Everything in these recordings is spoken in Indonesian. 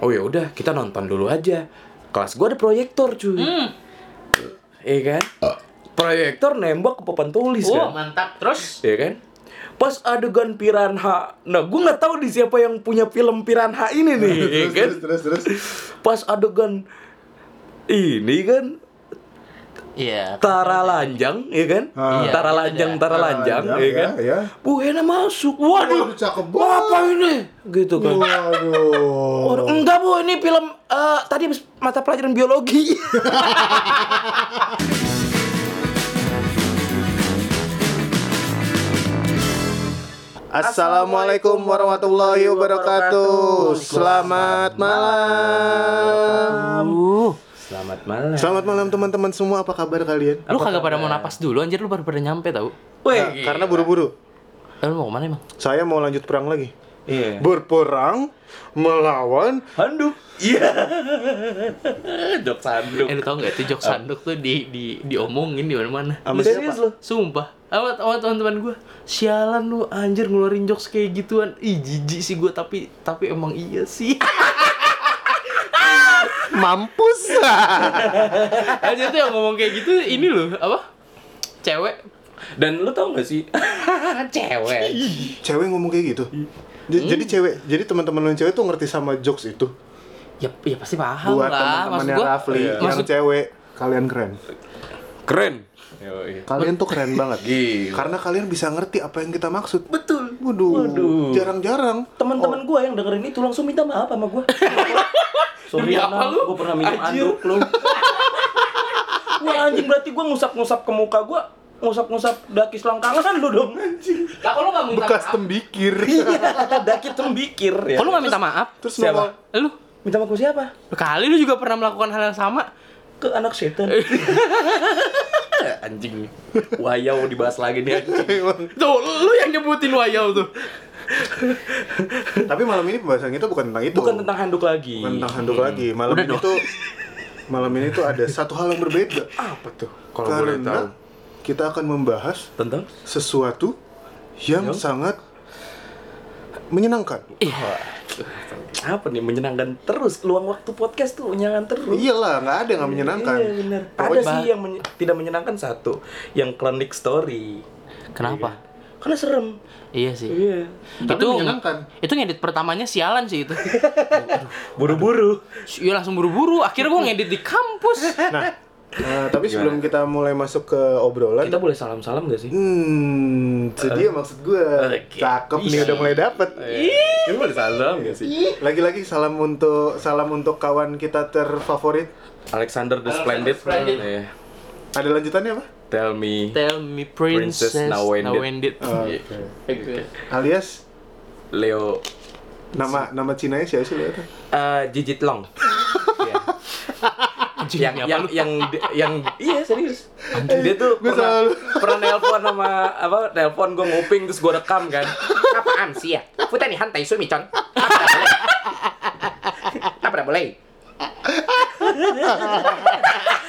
oh ya udah kita nonton dulu aja. Kelas gua ada proyektor cuy. Hmm. iya kan? Proyektor nembak ke papan tulis Wah, kan? mantap. Terus? Iya kan? Pas adegan piranha, nah gue nggak tahu di siapa yang punya film piranha ini nih, ya kan? terus terus terus. Pas adegan ini kan Iya. Tara Lanjang, ya kan? Ah. Iya, Tara itu Lanjang, dah. Tara Tara Lanjang, Lanjang, ya kan? ya, ya. Bu Hena masuk, waduh, Waduh, cakep Wah, apa banget. ini? Gitu kan? waduh Waduh, enggak bu, ini film eh, tadi mata pelajaran biologi. Assalamualaikum warahmatullahi wabarakatuh. Selamat malam. Selamat malam. Selamat malam teman-teman semua. Apa kabar kalian? lu kagak pada mau napas dulu anjir lu baru pada nyampe tau. Nah, karena buru-buru. Eh, Lu mau ke mana emang? Saya mau lanjut perang lagi. Iya. Berperang melawan Handuk. Iya. Jok sanduk. Eh lu tau gak itu jok sanduk tuh di di diomongin di mana-mana. Serius lu? Sumpah. Sama, sama teman-teman gue Sialan lu anjir ngeluarin jokes kayak gituan Ih jijik sih gue tapi Tapi emang iya sih Mampus. Anjir tuh yang ngomong kayak gitu Ini loh Apa? Cewek Dan lu tau gak sih? Cewek cewek ngomong kayak gitu. J- Jadi cewek, jadi teman-teman lu yang cewek tuh ngerti sama jokes itu. Ya, ya pasti paham Buat lah teman-temannya gua- Rafli yang Maksud cewek, kalian keren. Keren. Yoi. Kalian tuh keren banget. Gila. Karena kalian bisa ngerti apa yang kita maksud. Betul. Waduh, Waduh. jarang-jarang. Teman-teman gua yang dengerin itu langsung minta maaf sama gua. Sorry apa lu? gua pernah minum Anjir. anduk lu. Wah anjing berarti gua ngusap-ngusap ke muka gua ngusap-ngusap daki selangkangan lu dong anjing. Lah kalau lu gak minta Bekas maaf tembikir. Iya, daki tembikir ya. Kalau lu gak minta maaf Terus Siapa? Lu Minta maaf ke siapa? Kali lu juga pernah melakukan hal yang sama Ke anak setan. anjing. Wayau dibahas lagi nih anjing. Tuh lu yang nyebutin wayau tuh Tapi malam ini pembahasan kita bukan tentang itu. Bukan tentang handuk lagi. Bukan tentang handuk lagi. Malam Udah ini dong. tuh malam ini tuh ada satu hal yang berbeda. Apa tuh? Kalau boleh tahu. Karena kita akan membahas Tentang sesuatu yang, Yang? sangat menyenangkan. Apa nih menyenangkan terus luang waktu podcast tuh menyenangkan terus. Iyalah, nggak ada yang nggak menyenangkan. Iya benar. Ada Pokoknya- sih yang menye- tidak menyenangkan satu, yang klinik story. Kenapa? Karena serem. Iya sih Iya. Tapi itu menyenangkan. itu ngedit pertamanya sialan sih itu Buru-buru. Iya langsung buru-buru akhirnya gua ngedit di kampus Nah, eh, tapi sebelum kita mulai masuk ke obrolan, Kita boleh salam-salam gak sih? hmm, itu dia maksud gue. Oke. Cakep nih udah mulai dapet. Ini boleh salam gak sih? Lagi-lagi salam untuk salam untuk kawan kita terfavorit. Alexander the Splendid. Splendid. Iya. Ada lanjutannya apa? Tell me. Tell me princess, Princess now ended. now ended. Oh, Iya. Oke. Alias Leo nama nama Cina siapa sih lihat? eh, Jijit Long. Iya. Anjing, yang apa yang, yang yang iya serius. Dia tuh Gua pernah selalu- pernah nelpon sama apa nelpon gue nguping terus gue rekam kan. Apaan sih ya? Futa nih hantai sumi con. Apa boleh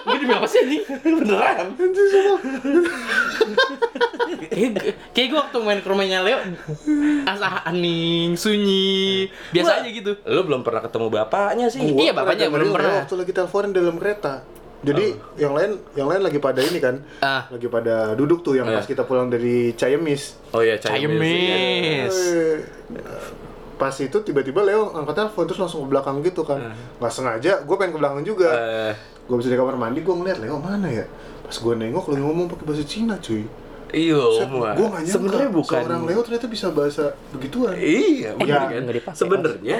Gue demi apa sih ini? beneran Kayak, kayak gue waktu main ke rumahnya Leo Asa hening, sunyi Biasa aja gitu lu belum pernah ketemu bapaknya sih Gua Iya, bapaknya belum pernah. Waktu lagi teleponan dalam kereta. Jadi yang lain yang lain lagi pada ini kan, Ah. lagi pada duduk tuh yang Iya. pas kita pulang dari Cayemis. oh iya Cayemis Eh, pas itu tiba-tiba Leo angkat telepon terus langsung ke belakang gitu kan. Nggak sengaja, gue pengen ke belakang juga. Eh, Gue bisa di kamar mandi, gue ngeliat Leo mana ya. Pas gue nengok, lu ngomong pakai bahasa Cina cuy. iya Gue gak nyangka sebenarnya bukan seorang Leo ternyata bisa bahasa begituan. iya bener Ya, kan nggak dipakai, sebenarnya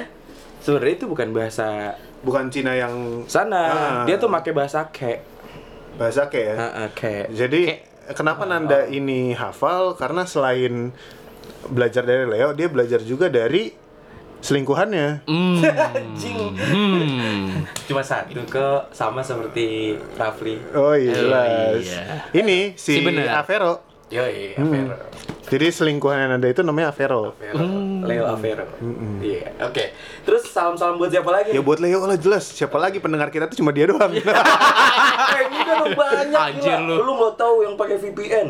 sebenarnya itu bukan bahasa Bukan Cina yang sana Ah. dia tuh pakai bahasa ke bahasa kayak ya. Heeh, ke Jadi kenapa Nanda ini hafal? Karena selain belajar dari Leo, dia belajar juga dari selingkuhannya. Hmm. anjing Hmm. cuma satu kok sama seperti Rafli Oh iya. jelas. iya. Ini si, Si bener. Avero. Yoi, Hmm. Avero. Jadi selingkuhannya Nanda itu namanya Avero. Avero. Leo Avero. Iya, oke. Terus salam-salam buat siapa lagi? Ya buat Leo lah jelas. Siapa lagi pendengar kita tuh cuma dia doang. Eh, ini kan banyak Anjir gila. lu. Lu nggak tahu yang pakai VPN.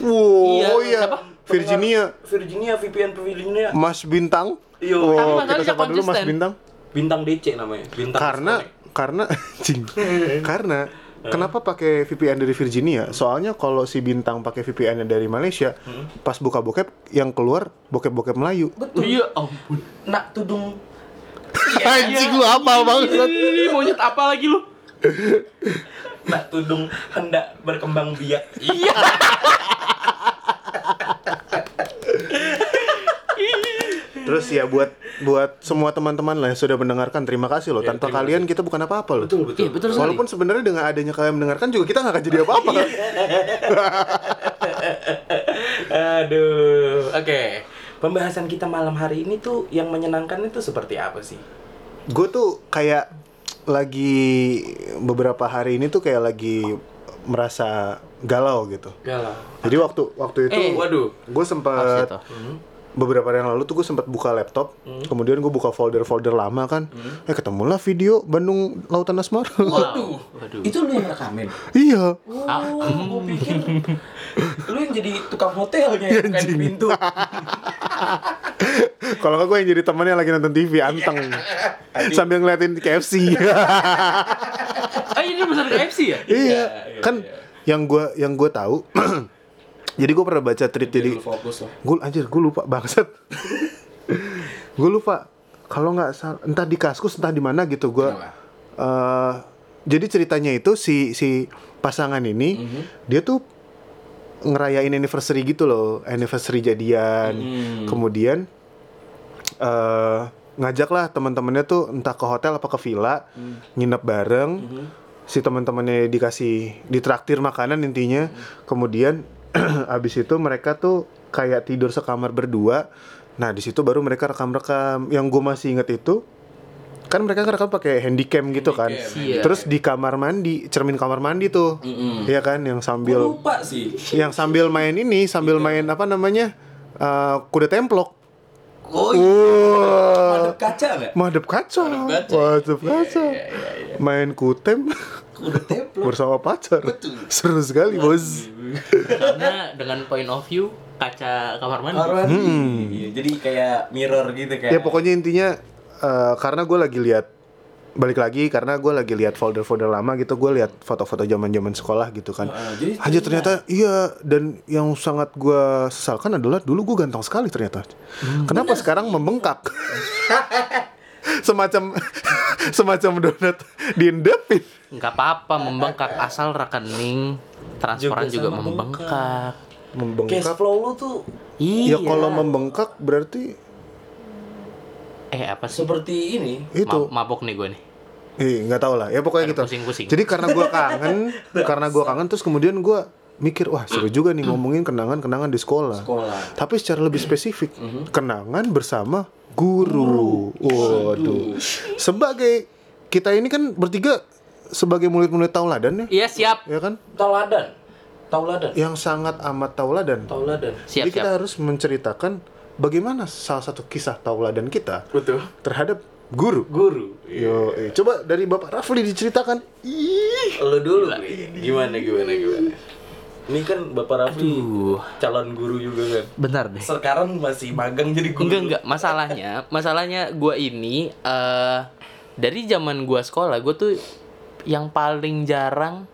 wow, Iya, iya. siapa? Virginia. Virginia VPN Virginia. Mas Bintang. Iya. Oh, Tapi kita sapa dulu Mas. Bintang. Bintang DC namanya. Bintang Karena Disconnect. karena anjing. karena kenapa pakai VPN dari Virginia? Soalnya kalau si Bintang pakai VPN dari Malaysia, pas buka bokep yang keluar bokep-bokep Melayu. betul. Iya ampun. Nak tudung Anjing lu apa banget? Monyet apa lagi lu? nak tudung hendak berkembang biak. Iya. Terus ya buat buat semua teman-teman lah yang sudah mendengarkan terima kasih loh. Tanpa kalian kita bukan apa-apa loh. Betul betul. Iya, betul sekali. Walaupun sebenarnya dengan adanya kalian mendengarkan juga kita nggak akan jadi apa-apa. Aduh. Oke. Pembahasan kita malam hari ini tuh yang menyenangkan itu seperti apa sih? gue tuh kayak lagi beberapa hari ini tuh kayak lagi merasa galau gitu. Galau. Jadi waktu waktu itu Eh, waduh. gue sempat itu. beberapa hari yang lalu tuh gue sempat buka laptop, kemudian gue buka folder-folder lama kan, eh ketemulah video Bandung Lautan Asmara. Waduh. Waduh. Itu lu yang rekamin? iya. Oh, gue pikir lu yang jadi tukang hotelnya Iya, yang pintu. Kalau nggak gue yang jadi temannya lagi nonton TV anteng sambil ngeliatin KFC. Ah, ini bener KFC ya? iya, kan yang gue yang gue tahu. jadi gue pernah baca tweet jadi gue anjir gue lupa bangsat gue lupa kalau nggak salah entah di kaskus entah di mana gitu gue Kenapa? eh jadi ceritanya itu si si pasangan ini Mhm. dia tuh ngerayain anniversary gitu loh anniversary jadian Mhm. kemudian eh ngajak lah teman-temannya tuh entah ke hotel apa ke villa Mhm. nginep bareng si teman-temannya dikasih ditraktir makanan intinya. Kemudian abis itu mereka tuh kayak tidur sekamar berdua. Nah di situ baru mereka rekam-rekam. Yang gue masih inget itu kan mereka kan rekam pakai handycam gitu kan. Handycam, Iya. terus di kamar mandi cermin kamar mandi tuh. Mm-mm. Iya kan yang sambil lupa sih. yang sambil main ini sambil main apa namanya eh, kuda templok Oh, iya. Wah, Madep kaca nggak? madep kaca, Madep kaca. madep kaca, main kutem templok. bersama pacar, Betul. seru sekali bos. Karena dengan point of view kaca kamar mandi. Kamar mandi. Iya, jadi kayak mirror gitu kayak. Ya pokoknya intinya eh, karena gue lagi lihat balik lagi karena gue lagi lihat folder-folder lama gitu gue lihat foto-foto zaman-zaman sekolah gitu kan. Jadi aja ternyata iya dan yang sangat gue sesalkan adalah dulu gue ganteng sekali ternyata. Kenapa sekarang membengkak? Semacam semacam donat diendapin Nggak apa-apa membengkak. Asal rekening transferan Juga juga, sama membengkak. Cash membengkak. Flow lu tuh Iya. ya kalau membengkak berarti eh apa sih? seperti ini. itu Ma- mabok nih gue nih. eh nggak tahu lah ya pokoknya gitu pusing-pusing. jadi karena gue kangen karena gue kangen terus kemudian gue mikir wah seru juga nih ngomongin kenangan-kenangan di sekolah Sekolah. tapi secara lebih spesifik kenangan bersama guru waduh sebagai kita ini kan bertiga sebagai murid-murid tauladan ya Iya siap. ya kan Tauladan. Tauladan. yang sangat amat tauladan Tauladan. Siap jadi kita siap. harus menceritakan bagaimana salah satu kisah tauladan kita Betul. terhadap guru Guru. Yo, eh, coba dari Bapak Rafli diceritakan. Ih, Lu dulu. Gimana gimana gimana. Ini kan Bapak Rafli Aduh. calon guru juga kan. Benar deh. Sekarang masih magang jadi guru. Enggak enggak masalahnya masalahnya gue ini eh dari zaman gue sekolah gue tuh yang paling jarang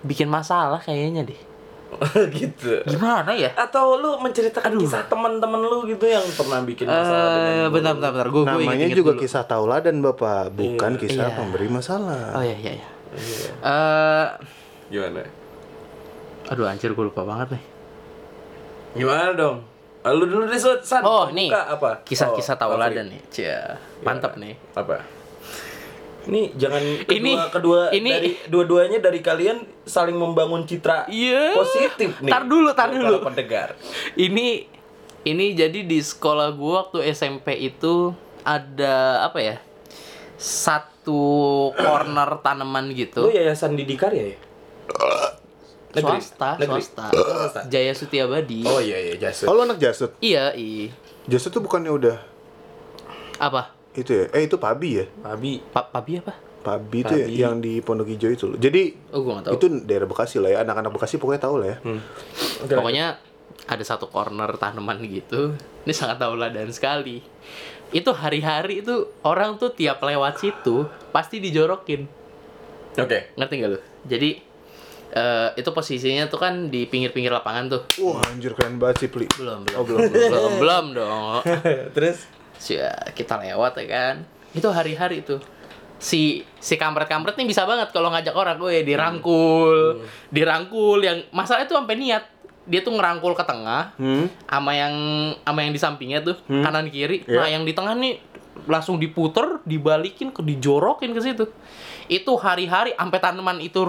bikin masalah kayaknya deh. gitu. Gimana ya? Atau lu menceritakan kisah teman-teman lu gitu yang pernah bikin masalah Eh dengan bentar bentar bentar gue gue namanya inget, juga dulu. kisah tauladan Bapak, bukan kisah Iya. pemberi masalah. Oh iya iya iya. Eh Gimana? aduh anjir gue lupa banget nih. Gimana dong? Ah, Lu dulu deh. San. Oh, Buka nih. apa? Kisah-kisah Oh, tauladan nih. Cia. Mantap nih. Apa? Ini jangan kedua Ini- kedua ini- dari dua-duanya dari kalian saling membangun citra Iya. positif nih. Tar dulu, tar dulu. Pendengar. Ini ini jadi di sekolah gue waktu SMP itu ada apa ya? Satu corner tanaman Lu gitu. yayasan Didikarya ya? Negeri? Swasta, Negeri? swasta. Swasta. Jaya Sutiabadi. Oh iya iya jasa. Oh, lu anak jasut. Iya, i. Jasut tuh bukannya udah Apa? Itu ya? Eh, itu Pabi ya? Abi. Pa Pabi apa? Pabi itu ya, Pabi. yang di Pondok Hijau itu loh. Jadi Oh, gua nggak tahu. itu daerah Bekasi lah ya. Anak-anak Bekasi pokoknya tahu lah ya. Hmm. Pokoknya ada satu corner tanaman gitu. Ini sangat tauladan sekali. Itu hari-hari itu orang tuh tiap lewat situ pasti dijorokin. Oke. Ngerti gak lu? Jadi eh, itu posisinya tuh kan di pinggir-pinggir lapangan tuh. Wah, anjir keren banget sih, Pli. Belum, belum. Oh, belum. belum, belum dong. Terus kita lewat ya kan. Itu hari-hari tuh. Si si kampret-kampret nih bisa banget kalau ngajak orang gue dirangkul, dirangkul yang masalah itu sampai niat. Dia tuh ngerangkul ke tengah Hmm. sama yang sama yang di sampingnya tuh, kanan kiri. Iya. Nah, yang di tengah nih langsung diputer, dibalikin ke dijorokin ke situ. Itu hari-hari sampai tanaman itu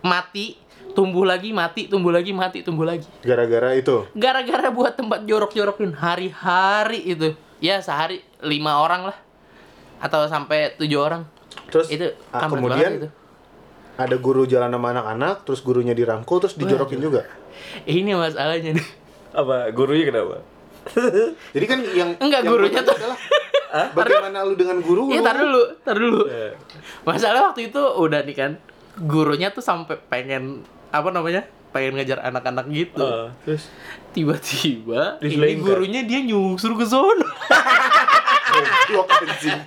mati, tumbuh lagi, mati, tumbuh lagi, mati, tumbuh lagi Gara-gara itu. gara-gara buat tempat jorok-jorokin hari-hari itu ya sehari lima orang lah atau sampai tujuh orang Terus itu ah, kemudian itu. ada guru jalan sama anak-anak, terus gurunya dirangkul, terus dijorokin juga. ini masalahnya nih apa gurunya kenapa? Jadi kan yang Enggak, yang gurunya tuh- adalah bagaimana lu dengan guru Iya, lu? tar dulu, tar dulu. Iya. Masalah waktu itu udah nih kan, gurunya tuh sampai pengen apa namanya? Pengen ngejar anak-anak gitu. Eh, terus Tiba-tiba ini gurunya dia nyusur ke sono. Goblok anjing.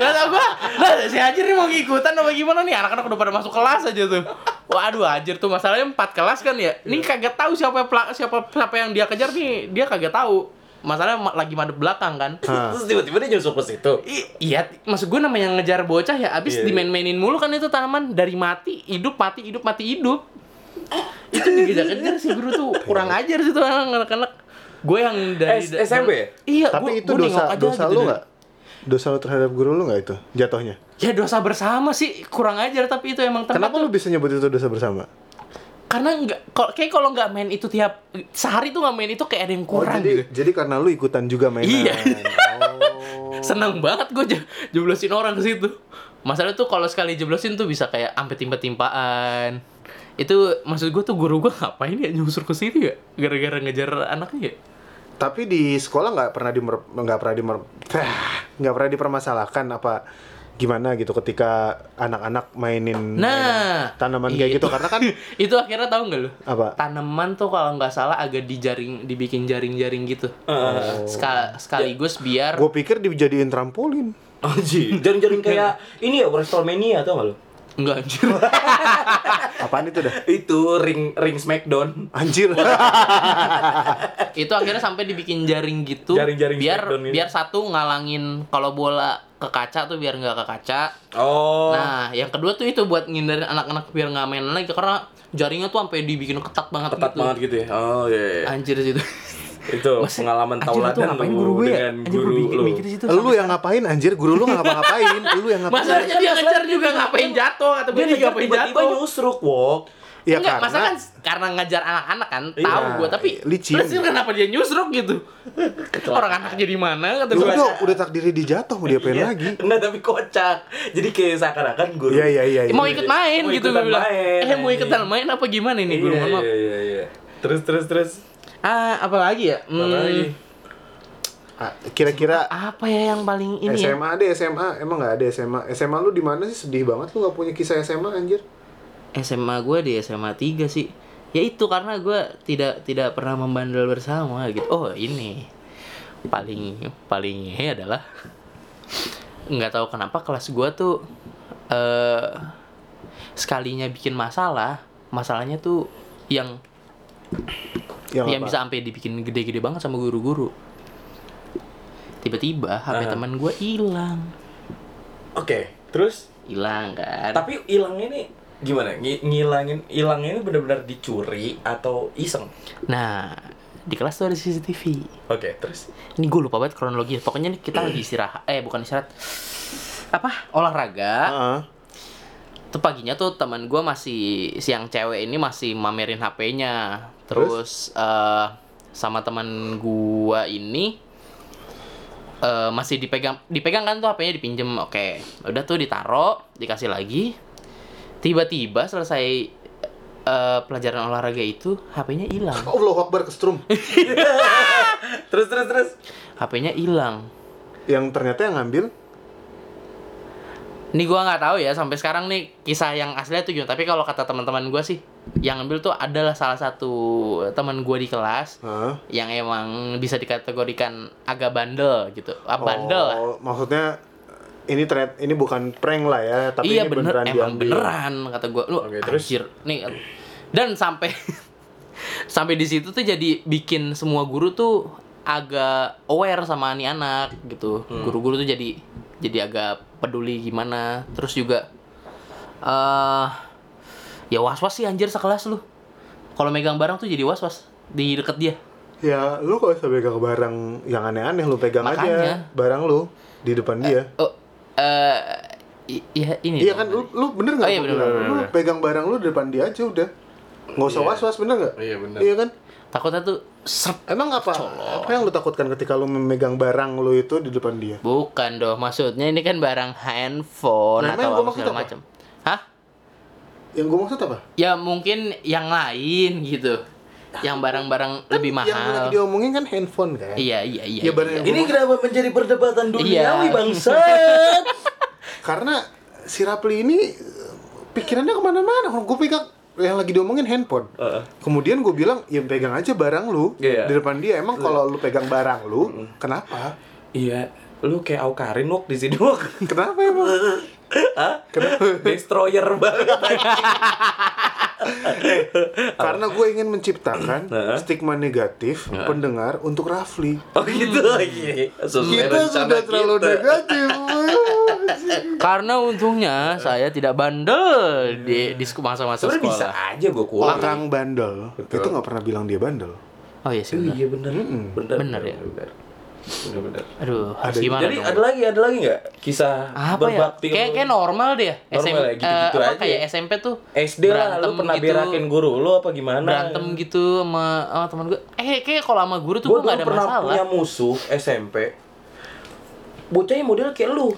Kata gua, lah si Anjir nih mau ngikutan apa gimana nih? Anak-anak udah pada masuk kelas aja tuh. Waduh, Anjir tuh masalahnya empat kelas kan ya. Ini kagak tahu siapa siapa siapa yang dia kejar nih. Dia kagak tahu. Masalahnya ma- lagi madep belakang kan. Terus tiba-tiba dia nyusul ke situ. I- iya, maksud gue namanya ngejar bocah ya, abis Iya, iya. dimain-mainin mulu kan itu tanaman dari mati, hidup, mati, hidup, mati, hidup. Itu dikejar-kejar sih guru tuh kurang ajar sih tuh anak-anak. Gue yang dari S- SMP ya? Iya, Tapi gua- itu gua dosa aja dosa gitu lu nggak? Dosa lu terhadap guru lu nggak itu jatuhnya? Ya dosa bersama sih kurang ajar tapi itu emang Kenapa lu bisa nyebut itu dosa bersama? karena nggak kok kayak kalau nggak main itu tiap sehari tuh nggak main itu kayak ada yang kurang oh, jadi, gitu jadi karena lu ikutan juga mainan. Iya. Oh. seneng banget gue jeblosin orang ke situ masalah tuh kalau sekali jeblosin tuh bisa kayak ampe timpa-timpaan itu maksud gue tuh guru gue ngapain ya nyusur ke situ ya? Gara-gara ngejar anaknya ya? Tapi di sekolah nggak pernah di nggak pernah di nggak pernah dipermasalahkan apa gimana gitu ketika anak-anak mainin nah mainan tanaman kayak gitu. karena kan itu akhirnya tahu nggak lu? Apa? Tanaman tuh kalau nggak salah agak dijaring dibikin jaring-jaring gitu. Heeh. Ska- sekaligus biar gue pikir dijadiin trampolin. Anjing, jaring-jaring kayak ini ya Wrestlemania tau gak lu? Enggak anjir apaan itu dah Itu ring ring Smackdown. anjir itu akhirnya sampai dibikin jaring gitu Jaring-jaring biar Smackdown ini. biar satu ngalangin kalau bola ke kaca tuh biar nggak ke kaca Oh. nah yang kedua tuh itu buat ngindarin anak-anak biar nggak main lagi karena jaringnya tuh sampai dibikin ketat banget ketat gitu banget gitu ya. Oh iya. iya. anjir situ Itu Masih- pengalaman anjir, itu tauladan ngapain lu guru gue ya dengan gue guru lu. mikir situ lu yang ngapain anjir guru lu nggak ngapa-ngapain lu yang ngapain masalahnya dia ngejar juga ngapain jatuh atau Dia dia ngapain tiba-tiba jatuh nyusruk, Wok. ya Enggak, karena masa kan karena ngajar anak-anak kan, Iya, tahu gue tapi licin. terus dia kenapa dia nyusruk gitu? Orang anak jadi mana kata gue. udah udah takdirnya dijatuh mau diapain Iya. lagi Enggak, tapi kocak. Jadi kayak seakan-akan guru. iya iya iya iya. Mau ikut main Mau gitu gue bilang. main, Eh mau ikutan main apa gimana ini Iya, guru maaf. iya, iya, iya. Terus terus terus. Ah, apa lagi ya? Hmm, Apa lagi? Ah, kira-kira apa ya yang paling ini ya? SMA deh SMA emang nggak ada SMA SMA lu di mana sih sedih banget lu nggak punya kisah SMA anjir SMA gue di SMA 3 sih. Ya itu karena gue tidak tidak pernah membandel bersama gitu. Oh, ini paling paling ini adalah nggak tahu kenapa kelas gue tuh eh sekalinya bikin masalah, masalahnya tuh yang yang yang apa? bisa sampai dibikin gede-gede banget sama guru-guru. Tiba-tiba HP Aha. teman gue hilang. Oke, terus Hilang kan. tapi hilangnya ini gimana? Ngi- ngilangin hilangnya ini benar-benar dicuri atau iseng? Nah, di kelas tuh ada CCTV. Oke, terus. Ini gue lupa banget kronologi. Pokoknya nih kita lagi istirahat. Eh, bukan istirahat. Apa? Olahraga. Heeh. Tuh paginya tuh teman gue masih siang cewek ini masih mamerin HP-nya. Terus eh sama teman gua ini eh masih dipegang dipegang kan tuh HP-nya dipinjem. Oke. Udah tuh ditaro, dikasih lagi. Tiba-tiba selesai eh, pelajaran olahraga itu HP-nya hilang. Allah Akbar kestrum Terus terus terus. HP-nya hilang. yang ternyata yang ngambil Ini gua nggak tahu ya sampai sekarang nih kisah yang aslinya tuh gimana. Tapi kalau kata teman-teman gua sih, yang ambil tuh adalah salah satu teman gua di kelas Hah? yang emang bisa dikategorikan agak bandel gitu. Ah, bandel lah. Oh, maksudnya ini thread ini bukan prank lah ya, tapi iya ini bener, beneran emang diambil. beneran kata gua. Lu Oke, terus? anjir. Nih dan sampai sampai di situ tuh jadi bikin semua guru tuh agak aware sama nih anak gitu. Hmm. Guru-guru tuh jadi jadi agak peduli gimana. Terus juga eh ya was-was sih anjir sekelas lu. Kalau megang barang tuh jadi was-was di deket dia. Ya, lu kalau usah pegang barang yang aneh-aneh lu pegang aja Makanya. barang lu di depan dia. Oh, eh i- iya ini. Iya kan, lu, lu bener nggak? Oh, iya, bener, bilang? bener, Lu bener. pegang barang lu di depan dia aja udah. Nggak usah Iya. was-was, bener nggak? Iya, bener. Iya kan? Takutnya tuh seret Emang apa? Apa yang lu takutkan ketika lu memegang barang lu itu di depan dia? Bukan dong, maksudnya ini kan barang handphone Nah, yang atau apa maksud segala apa? macam. Hah? Yang gue maksud apa? Ya mungkin yang lain gitu. Yang barang-barang lebih Kan Yang mahal. lagi diomongin kan handphone kan? Iya, iya, iya. Iya, barang iya. yang Ini kenapa menjadi perdebatan duniawi Iya. bangsat? Karena si Rapli ini eh, pikirannya ke mana-mana. Gue pegang yang lagi diomongin handphone. Heeh. Kemudian gue bilang, ya pegang aja barang lu Iya. di depan dia. Emang kalau lu pegang barang lu, kenapa? Iya, lu kayak Aukarin wok di sini wok. Kenapa emang? Hah? Destroyer banget. Karena gue ingin menciptakan stigma negatif pendengar untuk Rafli. Oh gitu lagi. Sesuai Kita rencana sudah terlalu kita. negatif. Karena untungnya saya tidak bandel di di sek- masa-masa Sebenarnya bisa sekolah. aja gue kuat. Orang bandel Betul. itu nggak pernah bilang dia bandel. Oh iya sih. Oh benar. iya bener. Bener. Bener ya? Bener. Bener bener. Aduh, Ada- gimana Jadi dong? ada lagi, ada lagi nggak kisah apa ya? berbakti? Kayak lu? kayak normal deh. ya. Normal SM, ya, gitu-gitu apa, aja. kayak SMP tuh SD lah, lu pernah gitu. berakin guru lu apa gimana? berantem gitu sama, sama teman gue. Eh kayak kalau sama guru tuh Gue gue gak dulu ada pernah masalah. punya musuh SMP. Bocahnya model kayak lu.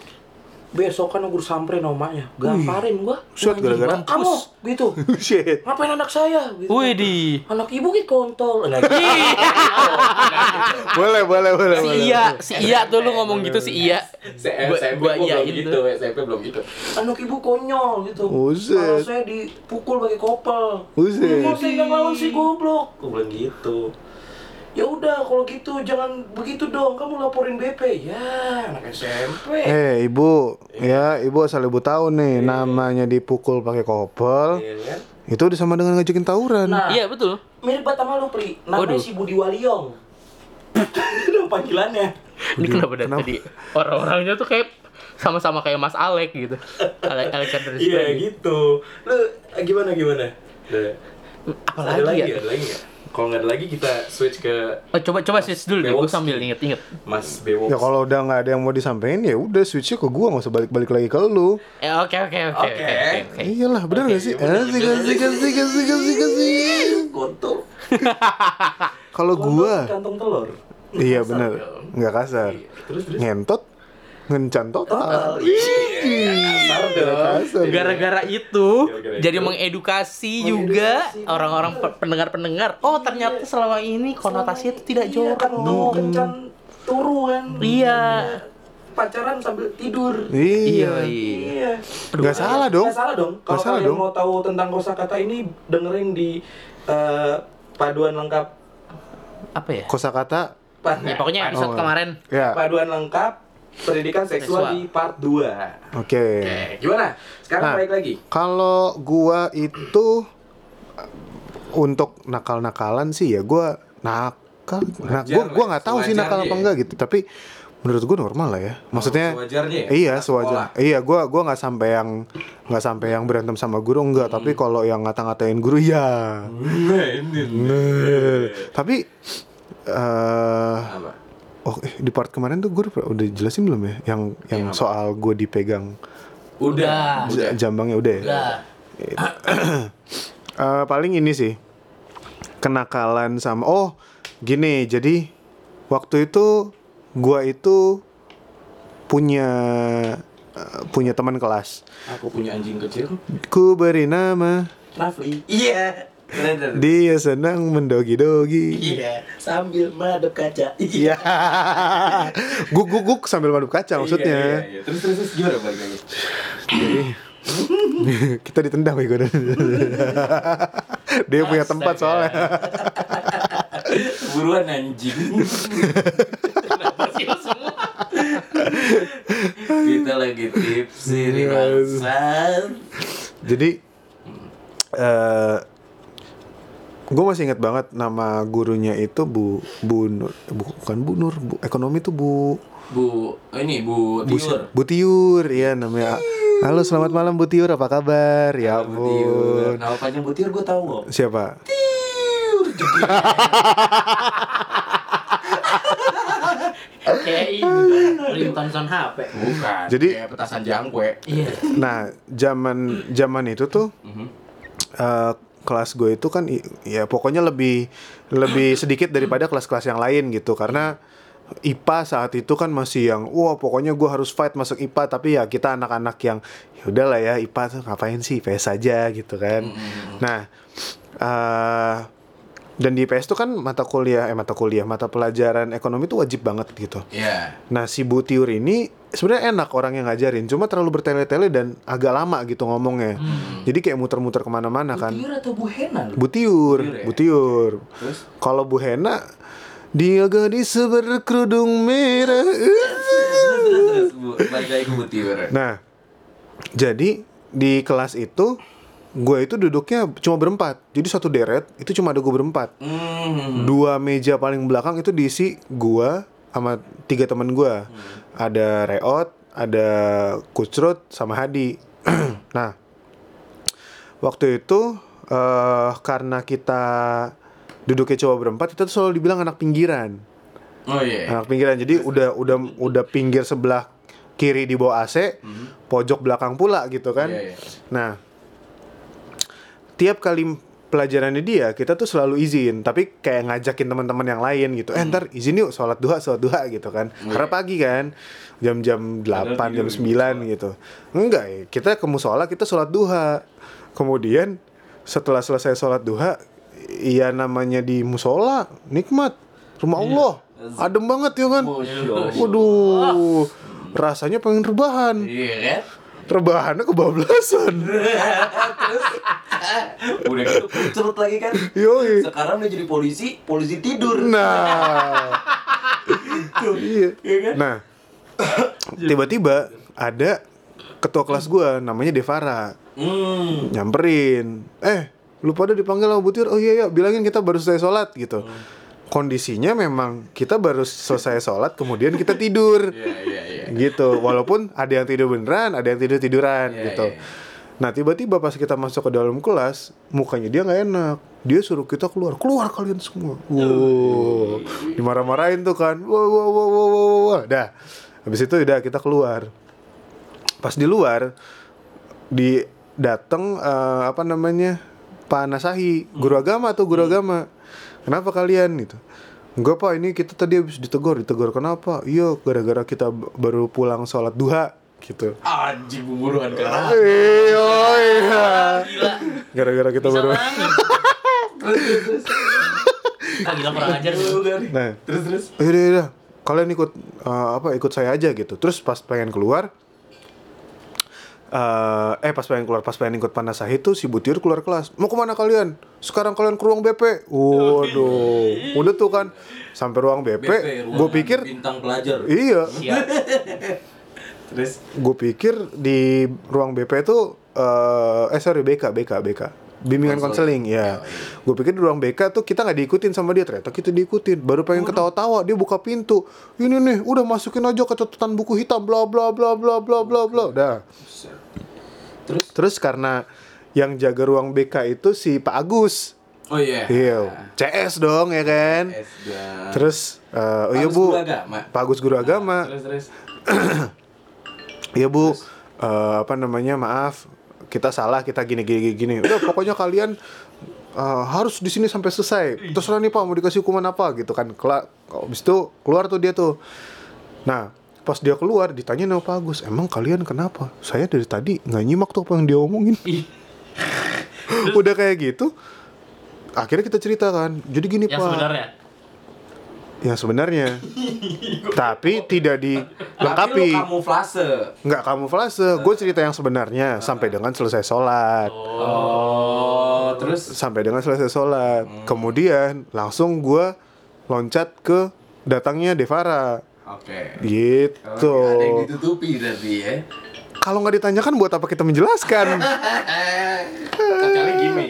Besokan guru samperin omanya, gamparin gua. Set gara-gara. Kamu gitu. Shit. Ngapain anak saya? Gitu. Wih di. Anak ibu kayak kontol. Gitu. Boleh, boleh, boleh. Si boleh. Iya, si Iya tuh lu ngomong gitu si Iya. Gua- iyain gitu, tuh. SMP belum gitu. Anak ibu konyol gitu. Buset. Malah saya dipukul pakai kopel. Buset. Kok saya nggak ngelawan si goblok? Gue bilang gitu. Ya udah kalau gitu jangan begitu dong. Kamu laporin BP. Ya, anak SMP. Eh, ibu, ya, ibu asal ibu tahu nih, namanya dipukul pakai kopel, Iya kan? itu udah sama dengan ngajakin tawuran. Nah, Iya betul. mirip banget sama lu, Pri. Namanya Waduh. si Budi Waliong. Itu panggilannya. Ini kenapa dari tadi orang-orangnya tuh kayak sama-sama kayak Mas Alek gitu. Alek Alexander Iya gitu. Lu eh, gimana gimana? Ada Apalagi ada lagi ya? Ada lagi nggak? Kalau nggak ada lagi kita switch ke Oh, coba coba switch dulu deh, gue sambil inget-inget. Mas Bewo. Ya kalau udah nggak ada yang mau disampaikan ya udah switchnya ke gua nggak usah balik-balik lagi ke lu. Eh oke oke oke Oke. oke oke. Iyalah, benar nggak sih? iya bener, Asik, bener. asik, asik, asik, asik, asik. kontol. Kalau gua, kantong telur. iya benar, nggak kasar. Iya. Terus terus. Ngentot, ngencan total. Kasar dong. Kasar. Gara-gara itu Gara-gara jadi itu. mengedukasi juga orang-orang pe- pendengar-pendengar. Oh, ternyata selama ini konotasinya itu tidak Iya kan jorok. mau kencan turu kan. Iya. Pacaran sambil tidur. Iya. Iya. Nggak salah dong. Nggak salah dong. Kalau kalian dong. mau tahu tentang kosakata ini dengerin di eh, paduan lengkap Apa ya? Kosakata, Ya pokoknya episode Oh. kemarin. ya. paduan lengkap pendidikan seksual, Seksual. di part 2. Oke. Oke, gimana? Sekarang Nah. balik lagi. Kalau gua itu uh, untuk nakal-nakalan sih ya gua nakal. Nah, gua gua nggak tahu sih nakal apa enggak gitu, tapi menurut gua normal lah ya. Maksudnya sewajarnya ya? Iya, sewajar. sekolah. Iya, gua gua nggak sampai yang nggak sampai yang berantem sama guru enggak, Hmm. tapi kalau yang ngata-ngatain guru ya. Ini. Tapi eh Apa? Oh eh, di part kemarin tuh gue udah, udah jelasin belum ya yang yang apa? soal gue dipegang Udah. j- jambangnya udah ya? Udah. Eh, paling ini sih kenakalan sama oh gini jadi waktu itu gua itu punya eh, punya teman kelas Aku punya anjing kecil. ku beri nama Rafli. Iya. Dia senang mendogi-dogi Iya, sambil madep kaca. iya guk guk guk sambil madep kaca maksudnya Iya, iya, iya. Terus terus terus gimana balik lagi? Jadi kita ditendang Bego. Dia punya tempat soalnya. Buruan anjing. Kenapa sih lo semua? Kita lagi tipsi nih bangsat. Jadi eh gue masih ingat banget nama gurunya itu Bu Bu Nur, bukan Bu Nur, Bu ekonomi tuh Bu Bu, ini Bu Bu, Tiur. Bu Tiur, ya namanya. Halo, selamat malam Bu Tiur, apa kabar? Ya Bu Tiur. Nama panjang Bu Tiur gue tahu kok. Siapa? Tiur. Kayak ini Ringtone sound HP. Bukan. Jadi- kayak petasan jangkwe. Iya. Nah, zaman zaman itu tuh Mhm. eh, kelas gue itu kan ya pokoknya lebih lebih sedikit daripada kelas-kelas yang lain gitu. Karena IPA saat itu kan masih yang wah pokoknya gue harus fight masuk IPA tapi ya kita anak-anak yang ya udahlah ya IPA tuh ngapain sih IPS aja gitu kan. Nah, eh dan di IPS tuh kan mata kuliah eh mata kuliah mata pelajaran ekonomi tuh wajib banget gitu. Iya. Nah si Bu Tiur ini sebenarnya enak orang yang ngajarin, cuma terlalu bertele-tele dan agak lama gitu ngomongnya. Jadi kayak muter-muter ke mana-mana kan. Tiur atau Bu Hena? Bu Tiur, Tiur ya? Bu Tiur. Terus? Kalau Bu Hena, dia gadis berkerudung merah. Terus, terus, terus, Bu. Balik lagi ke Bu Tiur. Nah, jadi di kelas itu gue itu duduknya cuma berempat. Jadi satu deret itu cuma ada gue berempat. Hmm. Dua meja paling belakang itu diisi gua sama tiga teman gua. Ada Reot, ada Kucrut sama Hadi. nah, waktu itu eh karena kita duduknya coba berempat, kita tuh selalu dibilang anak pinggiran. Oh iya. Anak pinggiran. Jadi udah udah udah pinggir sebelah kiri di bawah AC, pojok belakang pula gitu kan. Iya, iya. Nah, tiap kali pelajarannya dia kita tuh selalu izin. Tapi kayak ngajakin teman-teman yang lain gitu. Eh ntar izin yuk sholat duha sholat duha gitu kan. Karena pagi kan jam-jam 8 jam 9 gitu. Enggak ya kita ke musola kita sholat duha. Kemudian setelah selesai sholat duha iya namanya di musola nikmat. Rumah Allah. Adem banget ya kan? Waduh rasanya pengen rebahan. Iya kan? Rebahannya kebablasan Terus udah gitu kucurut lagi kan. yoi Sekarang udah jadi polisi, polisi tidur. Nah, iya. Iya kan? Nah, tiba-tiba ada ketua kelas gua namanya Devara Hmm. nyamperin. Eh, lu pada dipanggil sama Butir? Oh iya ya, bilangin kita baru selesai sholat gitu. Kondisinya memang kita baru selesai sholat, kemudian kita tidur. Iya iya iya. gitu. Walaupun ada yang tidur beneran, ada yang tidur tiduran Iya, gitu. iya. Nah tiba-tiba pas kita masuk ke dalam kelas, mukanya dia nggak enak. Dia suruh kita keluar, keluar kalian semua. Wow, dimarah-marahin tuh kan. Wah, wah, wah, wah, wah, wah, wah. Dah, habis itu udah kita keluar. Pas di luar, di dateng eh, apa namanya Pak Nasahi, guru agama tuh guru agama. Kenapa kalian gitu? Enggak pak, ini kita tadi habis ditegur, ditegur kenapa? Iya, gara-gara kita baru pulang sholat duha gitu. Anjing pemburuan karena Iya, iya. gila. Gara-gara kita Bisa baru. Terus terus. Ah gila kurang ajar. Nah, Terus terus. yaudah, yaudah. Kalian ikut eh, apa? Ikut saya aja gitu. Terus pas pengen keluar, eh eh pas pengen keluar, pas pengen ikut panasah itu si Butir keluar kelas. Mau ke mana kalian? Sekarang kalian ke ruang BP. Waduh, udah tuh kan. Sampai ruang BP. Gue ruangan pikir bintang pelajar. iya, Siap. Terus? Gue pikir di ruang BP itu eh eh sorry BK BK BK bimbingan konseling. ya gue pikir di ruang BK tuh kita nggak diikutin sama dia. Ternyata kita diikutin. Baru pengen ketawa-tawa dia buka pintu. Ini nih udah masukin aja ke catatan buku hitam bla bla bla bla bla bla bla dah terus terus karena yang jaga ruang BK itu si Pak Agus oh iya. iya CS dong ya kan Esga. terus eh, oh iya bu. Pak Agus guru agama Terus terus. Iya bu, eh, apa namanya maaf kita salah kita gini gini gini. Udah pokoknya kalian eh, harus di sini sampai selesai. Terserah nih pak mau dikasih hukuman apa gitu kan. Kela habis itu keluar tuh dia tuh. Nah pas dia keluar ditanya sama Pak Agus, emang kalian kenapa? Saya dari tadi nggak nyimak tuh apa yang dia omongin. Ih, Udah kayak gitu. Akhirnya kita ceritakan. Jadi gini yang pak. sebenarnya. yang sebenarnya. Tapi tidak Tapi dilengkapi. lu kamuflase. Nggak kamuflase. Gue cerita yang sebenarnya sampai dengan selesai sholat. Oh, terus Sampai dengan selesai sholat. Kemudian langsung gue loncat ke datangnya Devara. Oke. Gitu. Oh, ada yang ditutupi berarti ya. Kalau nggak ditanyakan buat apa kita menjelaskan? Kecuali gini,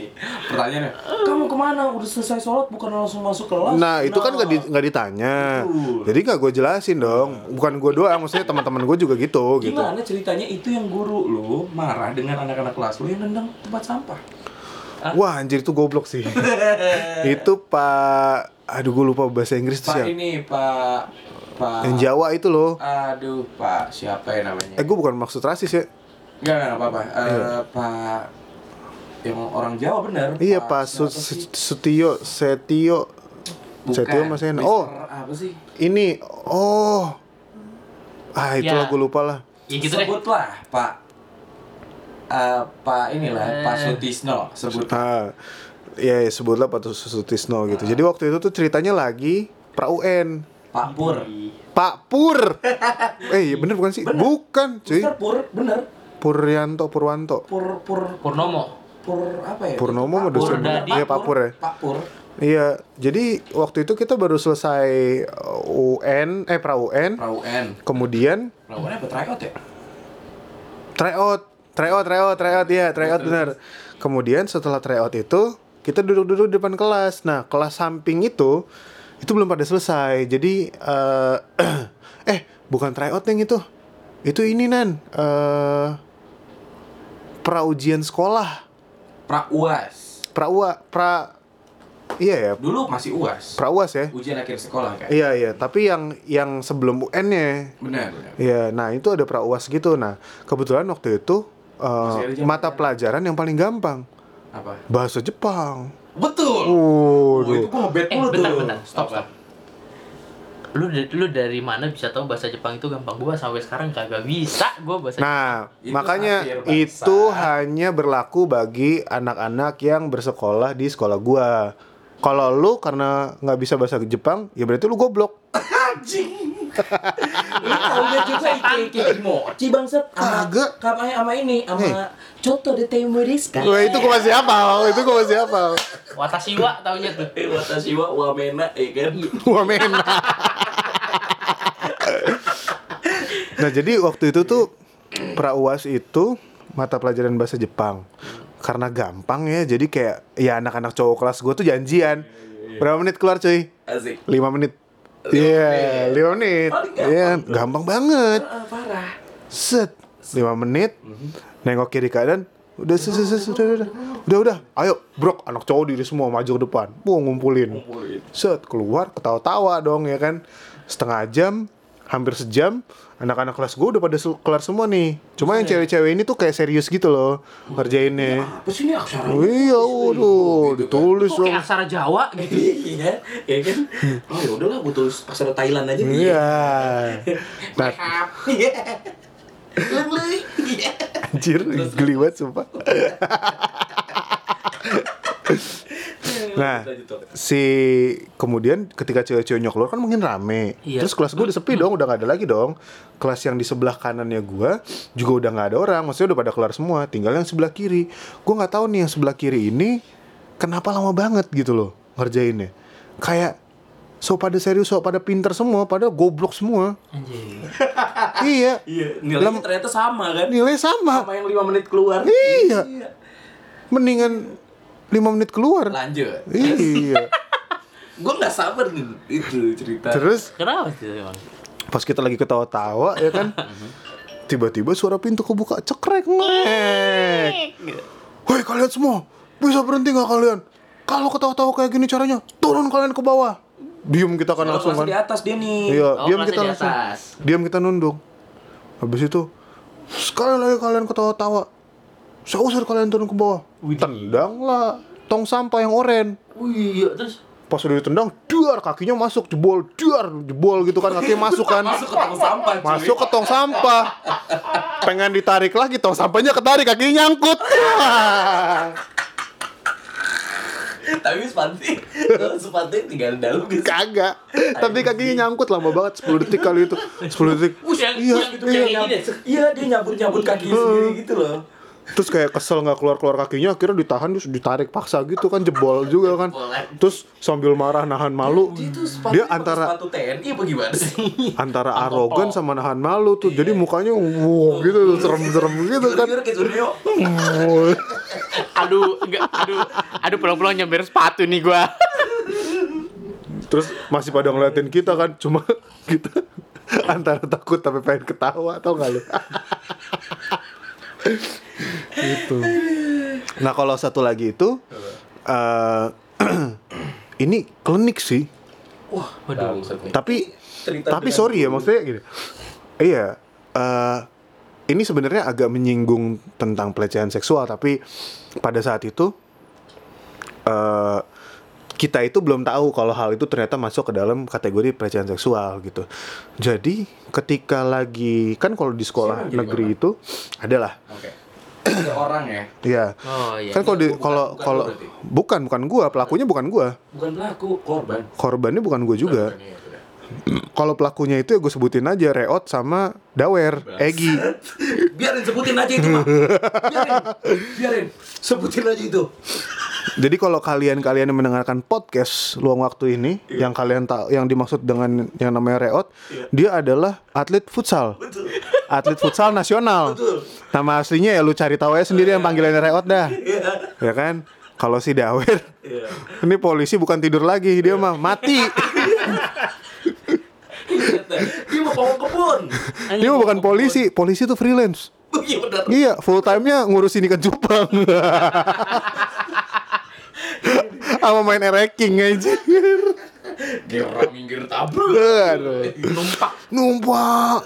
pertanyaannya, kamu ke mana? Udah selesai sholat bukan langsung masuk kelas? Nah itu kan nggak di- nggak ditanya. Betul. Jadi nggak gue jelasin dong. Bukan gue doang, maksudnya teman-teman gue juga gitu. gitu. Gimana ceritanya itu yang guru lu marah dengan anak-anak kelas lu yang nendang tempat sampah? Wah anjir itu goblok sih. itu Pak, aduh gue lupa bahasa Inggris itu Pak ini, Pak Pak Yang Jawa itu loh. Aduh, Pak, siapa ya namanya? Eh gue bukan maksud rasis ya. Enggak, enggak apa-apa. Eh, Pak yang orang Jawa bener. Iya Pak siapa Su- sih? Setio Setio. Bukan, Setio Mas. Mister Oh apa sih? ini oh ah itulah Ya. gue lupa lah. Ya gitu deh. Sebutlah, Pak. Eh, Pak inilah, Eh. Pak Sutisno sebut. Ah, ya, ya sebutlah Pak Sutisno gitu. Jadi waktu itu tuh ceritanya lagi pra UN. Pak Pur. Pak Pur. eh iya bener bukan sih? Bukan cuy. Mister Pur, bener. Puryanto Purwanto. Pur Pur Purnomo. Pur apa ya? Purnomo Pak mah dosen. Pur, bener, Iya, Pak Pur ya. Pak Pur. Iya, jadi waktu itu kita baru selesai uh, UN, eh pra UN, Pra UN. kemudian Pra UN apa tryout ya? tryout, tryout, tryout, tryout ya, tryout benar. Kemudian setelah tryout itu kita duduk-duduk di depan kelas. Nah, kelas samping itu itu belum pada selesai. Jadi eh eh bukan tryout yang itu. Itu ini nan eh pra ujian sekolah, Pra UAS. pra ua, pra iya ya, Dulu masih UAS. pra uas ya. Ujian akhir sekolah kan? Iya iya, tapi yang yang sebelum UN-nya. Benar, benar. Iya, nah itu ada pra uas gitu. Nah, kebetulan waktu itu uh, mata pelajaran yang paling gampang Apa? bahasa Jepang. Betul. Oh, Oh, itu gua ngebet Eh, mulu bentar, tuh. bentar. Stop, Apa? stop. Lu lu dari mana bisa tahu bahasa Jepang itu gampang? Gua sampai sekarang kagak bisa gua bahasa Nah, Itu makanya bahasa. itu hanya berlaku bagi anak-anak yang bersekolah di sekolah gua. Kalau lu karena nggak bisa bahasa Jepang, ya berarti lu goblok. Anjing. Ini taunya juga ike-ike mochi bangsat. Sama- Kagak. Sama sama ini sama Choto de Temuris kan. Wah, itu gua masih hafal, itu gua masih hafal. Watashi wa taunya tuh. Eh, watashi wa wamena, ya kan? Wah, men. nah, jadi waktu itu tuh pra UAS itu mata pelajaran bahasa Jepang. Karena gampang ya, jadi kayak ya anak-anak cowok kelas gue tuh janjian. Berapa menit keluar cuy? Asik. 5 menit. Iya, 5 menit. Paling gampang Iya, tuh. gampang banget. Ah, parah. Set. 5 menit. Nengok kiri kanan. Udah, set, set, set, udah, udah, udah, udah. Ayo, brok, anak cowok diri semua maju ke depan. Ngumpulin. Ngumpulin. Set, keluar, ketawa-tawa dong ya kan. Setengah jam, hampir sejam, anak-anak kelas gue udah pada kelar semua nih. Cuma yang cewek-cewek ini tuh kayak serius gitu loh ngerjainnya. Apa sih ini aksara? Oh, iya, waduh, ditulis Kok kayak aksara Jawa gitu. Iya, ya kan? Oh ya udahlah, gue tulis pasar Thailand aja. Iya. Nah, Iya. Anjir, geli banget sumpah. Nah, Tok. si kemudian ketika cewek-ceweknya keluar kan mungkin rame. Iya. Terus kelas gue udah sepi dong, udah gak ada lagi dong. Kelas yang di sebelah kanannya gue juga udah nggak ada orang, maksudnya udah pada keluar semua. Tinggal yang sebelah kiri. Gue nggak tahu nih yang sebelah kiri ini kenapa lama banget gitu loh ngerjainnya. Kayak so pada serius, so pada pinter semua, pada goblok semua. Anjing. iya, Iya, nilainya Lem- ternyata sama kan? nilai sama. Sama yang 5 menit keluar. Iya. Mendingan 5 menit keluar. Lanjut. Iya. Gue nggak sabar nih itu cerita. Terus? Kenapa sih pas kita lagi ketawa-tawa ya kan? Tiba-tiba suara pintu kebuka cekrek ngek Woi kalian semua bisa berhenti nggak kalian? Kalau ketawa-tawa kayak gini caranya turun kalian ke bawah. Diem kita kan langsung kan? di atas dia nih. iya Oh, diam kita di langsung. diam kita nunduk. Habis itu sekali lagi kalian ketawa-tawa saya usir kalian turun ke bawah tendang lah tong sampah yang oren Wih, iya terus pas udah ditendang duar kakinya masuk jebol duar jebol gitu kan kakinya masuk kan Masuk ke tong sampah. cuy. masuk ke tong sampah pengen ditarik lagi tong sampahnya ketarik kakinya nyangkut Tapi kalau sepatu tinggal dalam gitu. Kagak. Tapi kakinya nyangkut lama banget 10 detik kali itu. 10 detik. Iya, iya. deh. Iya, dia nyabut-nyabut kaki sendiri gitu loh. Terus kayak kesel nggak keluar-keluar kakinya akhirnya ditahan terus ditarik paksa gitu kan jebol juga kan. Terus sambil marah nahan malu. Dia tuh sepatu Dia antara sepatu TNI apa gimana sih? antara arogan sama nahan malu tuh. Jadi mukanya wow gitu tuh serem-serem gitu kan. Aduh, enggak, aduh, aduh pulang-pulang nyamber sepatu nih gua. Terus masih pada ngeliatin kita kan, cuma kita antara takut tapi pengen ketawa atau nggak lu? Itu. Nah kalau satu lagi itu, eh ini klinik sih. Wah, Waduh. Tapi Cerita tapi sorry ya maksudnya gini. Iya. eh ini sebenarnya agak menyinggung tentang pelecehan seksual tapi pada saat itu eh kita itu belum tahu kalau hal itu ternyata masuk ke dalam kategori pelecehan seksual gitu. Jadi ketika lagi kan kalau di sekolah Siapa negeri itu adalah Oke. Ada orang ya. ya. Oh iya. Kan kalau di Bukan- kalau bukan kalau bukan bukan gua, pelakunya bukan gua. Bukan pelaku, korban. Korbannya bukan gua juga. Korban, iya. Kalau pelakunya itu ya gue sebutin aja Reot sama Dawer, Egi. Biarin sebutin aja itu mah. Biarin. Biarin. Sebutin aja itu. Jadi kalau kalian-kalian yang mendengarkan podcast luang waktu ini, Iya. yang kalian tahu yang dimaksud dengan yang namanya Reot, dia adalah atlet futsal. Betul. Atlet futsal nasional. Betul. Nama aslinya ya lu cari tahu aja sendiri yang panggilannya Reot dah. Iya. Ya kan? Kalau si Dawer, Iya. ini polisi bukan tidur lagi, dia mah mati. Dia mau pawang kebun. Dia mah bukan polisi, polisi itu freelance. Iya benar. Iya, full time-nya ngurusin ikan cupang. Sama main ereking aja. Orang minggir tabrak. Numpak. Numpak,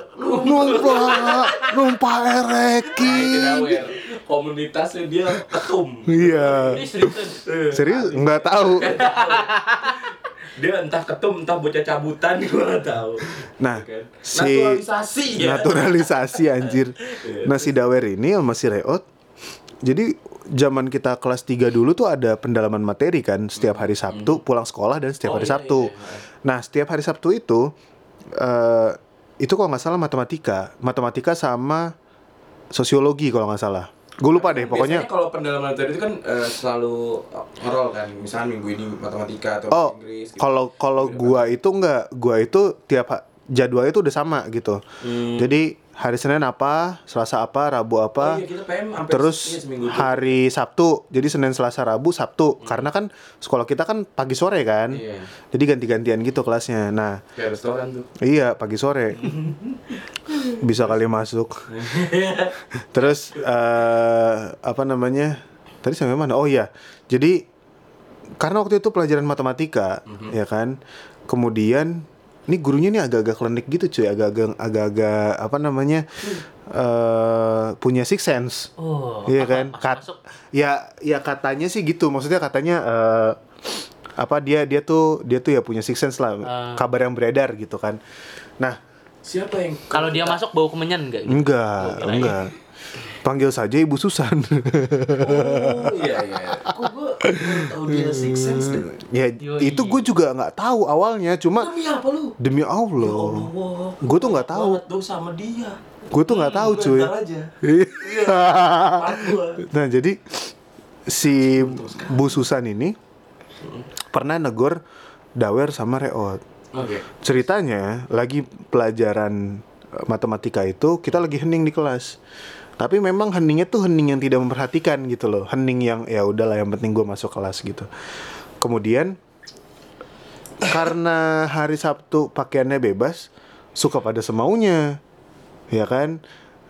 numpak, numpak ereking. Dawer. Komunitasnya dia ketum. Iya. Ini seriusan. Serius? Nggak tahu. Dia entah ketum, entah bocah cabutan, gue nggak tahu. Nah, Kan? si Naturalisasi ya. naturalisasi anjir. Nah, si Dawer ini sama si Reot. Jadi zaman kita kelas 3 dulu tuh ada pendalaman materi kan setiap hari Sabtu pulang sekolah dan setiap Oh, hari iya, Sabtu. iya, Nah, setiap hari Sabtu itu eh itu kalau nggak salah matematika, matematika sama sosiologi kalau nggak salah. Gue lupa deh, pokoknya Biasanya kalau pendalaman materi itu kan eh, selalu ngerol kan. Misalnya minggu ini matematika atau Oh, Inggris. gitu. kalau kalau gua itu enggak, gua itu tiap jadwalnya itu udah sama gitu. Hmm. Jadi hari Senin apa, Selasa apa, Rabu apa, Oh iya, kita PM terus iya, hari Sabtu. Jadi Senin, Selasa, Rabu, Sabtu. Karena kan sekolah kita kan pagi sore kan. Iya. Jadi ganti-gantian gitu kelasnya. Nah, Kayak restoran tuh. iya pagi sore. Bisa kali masuk. Terus eh apa namanya? Tadi sampai mana? Oh iya. Jadi karena waktu itu pelajaran matematika, ya kan. Kemudian ini gurunya nih agak-agak klinik gitu cuy, agak-agak agak-agak apa namanya? eh punya six sense. Oh. Iya apa- kan? pas Kat, masuk. ya ya katanya sih gitu. Maksudnya katanya eh apa dia dia tuh dia tuh ya punya six sense lah. Ah. Kabar yang beredar gitu kan. Nah, Siapa yang Kalau dia masuk bau kemenyan enggak? gitu? enggak, kirain. enggak. Panggil saja Ibu Susan. Oh iya iya. Kok gue tahu dia six sense deh. ya Yoi. itu gue juga nggak tahu awalnya, cuma Demi apa lu? demi Ya Allah, Allah. gue tuh nggak tahu, sama dia. gue tuh nggak tahu cuy. Iya. Gua. nah jadi si Bu Susan ini pernah negor Dawer sama Reot. Oke. ceritanya lagi pelajaran eh, matematika itu kita lagi hening di kelas tapi memang heningnya tuh hening yang tidak memperhatikan gitu loh. Hening yang ya udahlah yang penting gue masuk kelas gitu. Kemudian karena hari Sabtu pakaiannya bebas suka pada semaunya ya kan?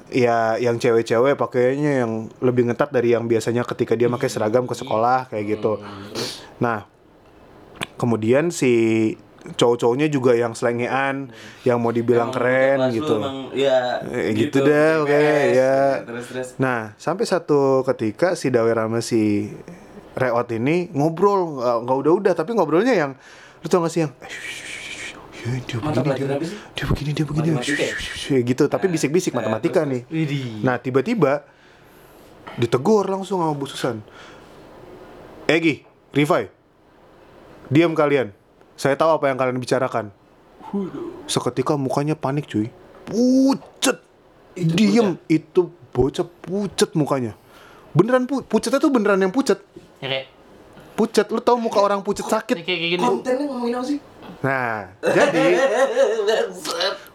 Ya yang cewek-cewek pakaiannya yang lebih ngetat dari yang biasanya ketika dia pakai seragam ke sekolah kayak gitu. Nah kemudian si cowok-cowoknya juga yang selengean yang mau dibilang Emang keren gitu Emang, ya, Eh, gitu deh, oke, ya. Terus terus. nah sampai satu ketika si Dawer sama si Reot ini ngobrol nggak udah-udah tapi ngobrolnya yang lu tau gak sih yang "Eh, ya, dia begini dia, dia begini dia begini ya? gitu tapi bisik-bisik eh, matematika terus, nih. Nah tiba-tiba ditegur langsung sama Bu Susan. Egi, Rifai, Diam kalian. Saya tahu apa yang kalian bicarakan. Seketika mukanya panik cuy. Pucet. Itu Diem. Itu bocah pucet mukanya. Beneran pu pucetnya tuh beneran yang pucet. Ya Pucet. Lu tahu muka orang pucet sakit. kayak kayak gini. Kontennya ngomongin apa sih? Nah, jadi.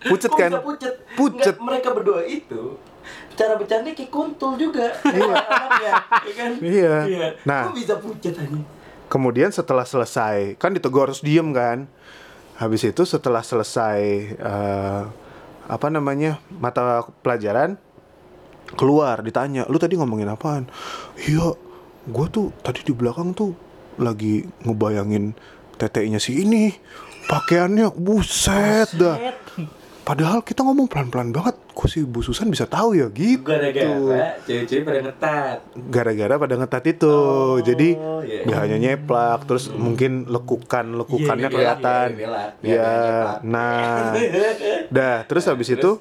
Pucet kan? Pucet. Pucet. Nggak, mereka berdua itu cara bercanda kayak kuntul juga. Iya. Anaknya, ya kan? Iya. Iya. Nah. Kok bisa pucet aja? Kemudian setelah selesai, kan ditegur harus diem kan. Habis itu setelah selesai eh, apa namanya mata pelajaran keluar ditanya, lu tadi ngomongin apaan? Iya, gue tuh tadi di belakang tuh lagi ngebayangin teteknya si ini, pakaiannya buset dah. Padahal kita ngomong pelan-pelan banget, kok si Bu Susan bisa tahu ya gitu. Gara-gara cewek-cewek pada ngetat. gara-gara pada ngetat itu Oh, jadi iya. nggak hanya nyeplak terus mungkin lekukan lekukannya Iya, kelihatan iya, belak. Biar ya nggak nyeplak. nah dah terus habis itu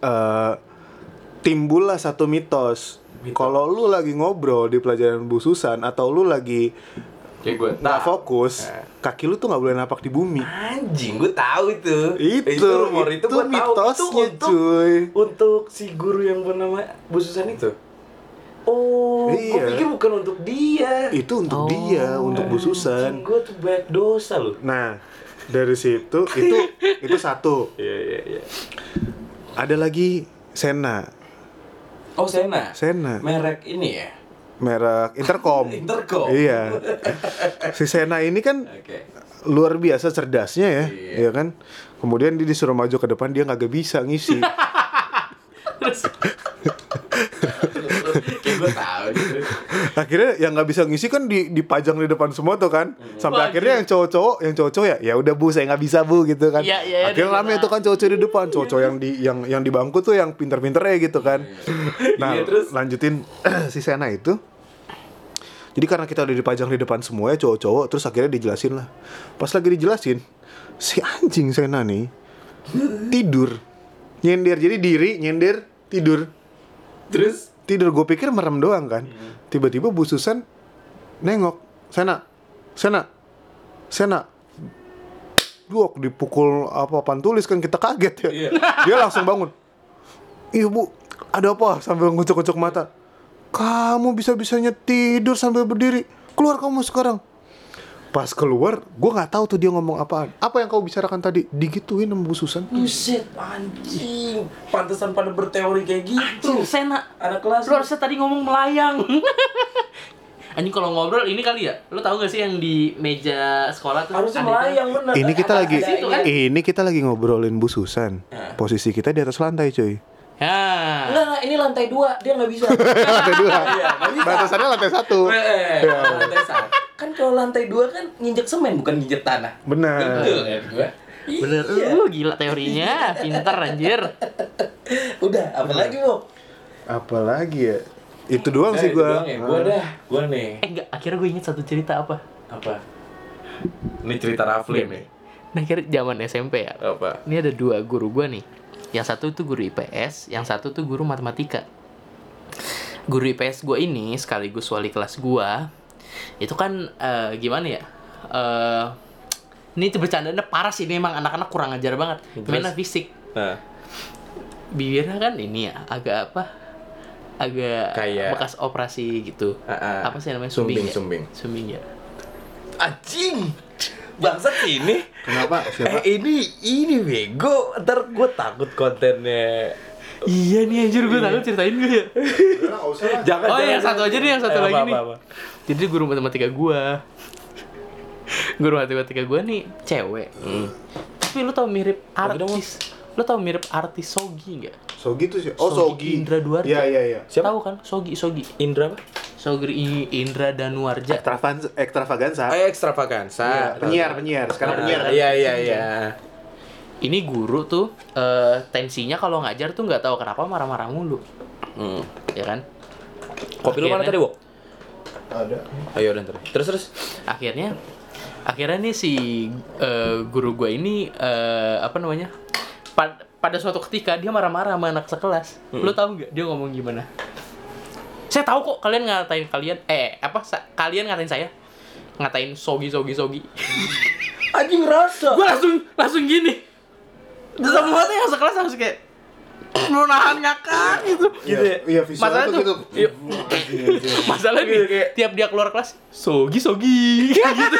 eh timbullah satu mitos Mitos. kalau lu lagi ngobrol di pelajaran Bu Susan atau lu lagi Kayak gue nggak fokus kaki lu tuh nggak boleh napak di bumi Anjing, gue tahu itu. itu rumor itu itu, gue tahu. mitosnya itu untuk, cuy untuk si guru yang bernama Bu Susan itu. Oh, gue Iya. pikir bukan untuk dia. itu untuk Oh. dia untuk Bu Susan Gue tuh banyak dosa loh. Nah, dari situ itu itu satu. Iya, iya, iya. Ada lagi Sena, Oh, Sena. Sena, Merek ini ya? Merek Intercom. Intercom. Iya. Si Sena ini kan Oke. luar biasa cerdasnya ya, Iya. iya kan? Kemudian dia disuruh maju ke depan dia nggak bisa ngisi. Gue tahu gitu. akhirnya yang nggak bisa ngisi kan di dipajang di depan semua tuh kan. Sampai Wah, akhirnya yang cowok-cowok, yang cowok-cowok ya, ya udah Bu, saya nggak bisa Bu gitu kan. Iya, iya, iya, akhirnya rame tuh kan cowok-cowok di depan, cowok-cowok yang di yang yang di bangku tuh yang pinter-pinternya gitu kan. Nah, Iya, terus? lanjutin si Sena itu. Jadi karena kita udah dipajang di depan semua ya cowok-cowok, terus akhirnya dijelasin lah. Pas lagi dijelasin, si anjing Sena nih tidur, nyender. Jadi diri, nyender, tidur, Terus tidur. Gue pikir merem doang kan. Tiba-tiba Bu Susan nengok, Sena, Sena, Sena. Duok dipukul apa pantulis kan kita kaget ya. Iya. Dia langsung bangun. Iya bu, ada apa? Sambil ngucuk-ngucuk mata. Kamu bisa-bisanya tidur sambil berdiri. Keluar kamu sekarang. Pas keluar, gue nggak tahu tuh dia ngomong apaan. Apa yang kau bicarakan tadi? Digituin sama Bu Susan. Buset, anjing. Pantesan pada berteori kayak gitu. Anjing, Sena. Anak kelas Lu harusnya tadi ngomong melayang. Anjing kalau ngobrol ini kali ya. Lu tahu gak sih yang di meja sekolah tuh? harusnya ada melayang bener. Ini kita Ada- lagi, ada kan? ini kita lagi ngobrolin Bu Susan. Nah. Posisi kita di atas lantai, cuy. Ya. Enggak, enggak, ini lantai dua, dia nggak bisa. lantai dua. Iya, bisa. Batasannya lantai satu. Eh, Iya. lantai satu. Kan kalau lantai dua kan nginjek semen bukan nginjek tanah. Benar. Betul kan gua? Bener. Iya. Lu gila teorinya. Pinter anjir. Udah, apa lagi mau? Apalagi ya? Itu doang sih gua. Ya. Gua dah, gua nih. Eh enggak, akhirnya gue inget satu cerita apa? Apa? Ini cerita Rafli nih. Nah, akhirnya zaman SMP ya. Apa? Ini ada dua guru gua nih. Yang satu itu guru IPS, yang satu tuh guru matematika. Guru IPS gua ini sekaligus wali kelas gua. Itu kan eh, gimana ya? Eh ini tuh bercandanya parah sih, ini emang anak-anak kurang ajar banget. Mainnya fisik. Nah, Bibirnya kan ini ya, agak apa? Agak Kayak- bekas operasi gitu. Ah, ah. Apa sih namanya? Sumbing, ya? sumbing. Sumbing ya. anjing. Bangsat ini. Kenapa? Siapa? Eh ini ini bego. Ntar gue takut kontennya. Iya nih anjir gue takut ceritain gue ya. Jangan. Oh yang satu jangan. aja nih yang satu Eh, lagi apa, nih. apa, apa. Jadi guru matematika gua. guru matematika gua nih cewek. Tapi lu tau mirip artis. Lu tau mirip artis Sogi nggak? Sogi tuh sih. Oh, Sogi Sogi. Indra Duarja. Iya, iya, iya. Siapa? Tahu kan? Sogi Sogi. Indra apa? Sogi I- Indra Danuarja. Ekstravaganza, ekstravaganza. Eh, ekstravaganza. Iya, penyiar, penyiar. Sekarang penyiar. kan? Iya, iya, iya. Ini guru tuh eh, tensinya kalau ngajar tuh nggak tahu kenapa marah-marah mulu, Hmm. ya kan? Kopi lu mana tadi, Wok? Ada. Ayo udah ntar. Terus terus. akhirnya akhirnya nih si eh, guru gue ini eh, apa namanya Pa- pada suatu ketika dia marah-marah sama anak sekelas lo tahu nggak dia ngomong gimana saya tahu kok kalian ngatain kalian eh apa sa- kalian ngatain saya. Ngatain sogi sogi sogi. Anjing rasa. gue langsung langsung gini. Semua tuh yang sekelas langsung kayak lu nahan ngakak gitu. Gitu ya. Iya, visual Masalah tuh gitu. iya. masalah nih kayak- tiap dia keluar kelas sogi sogi. Gitu.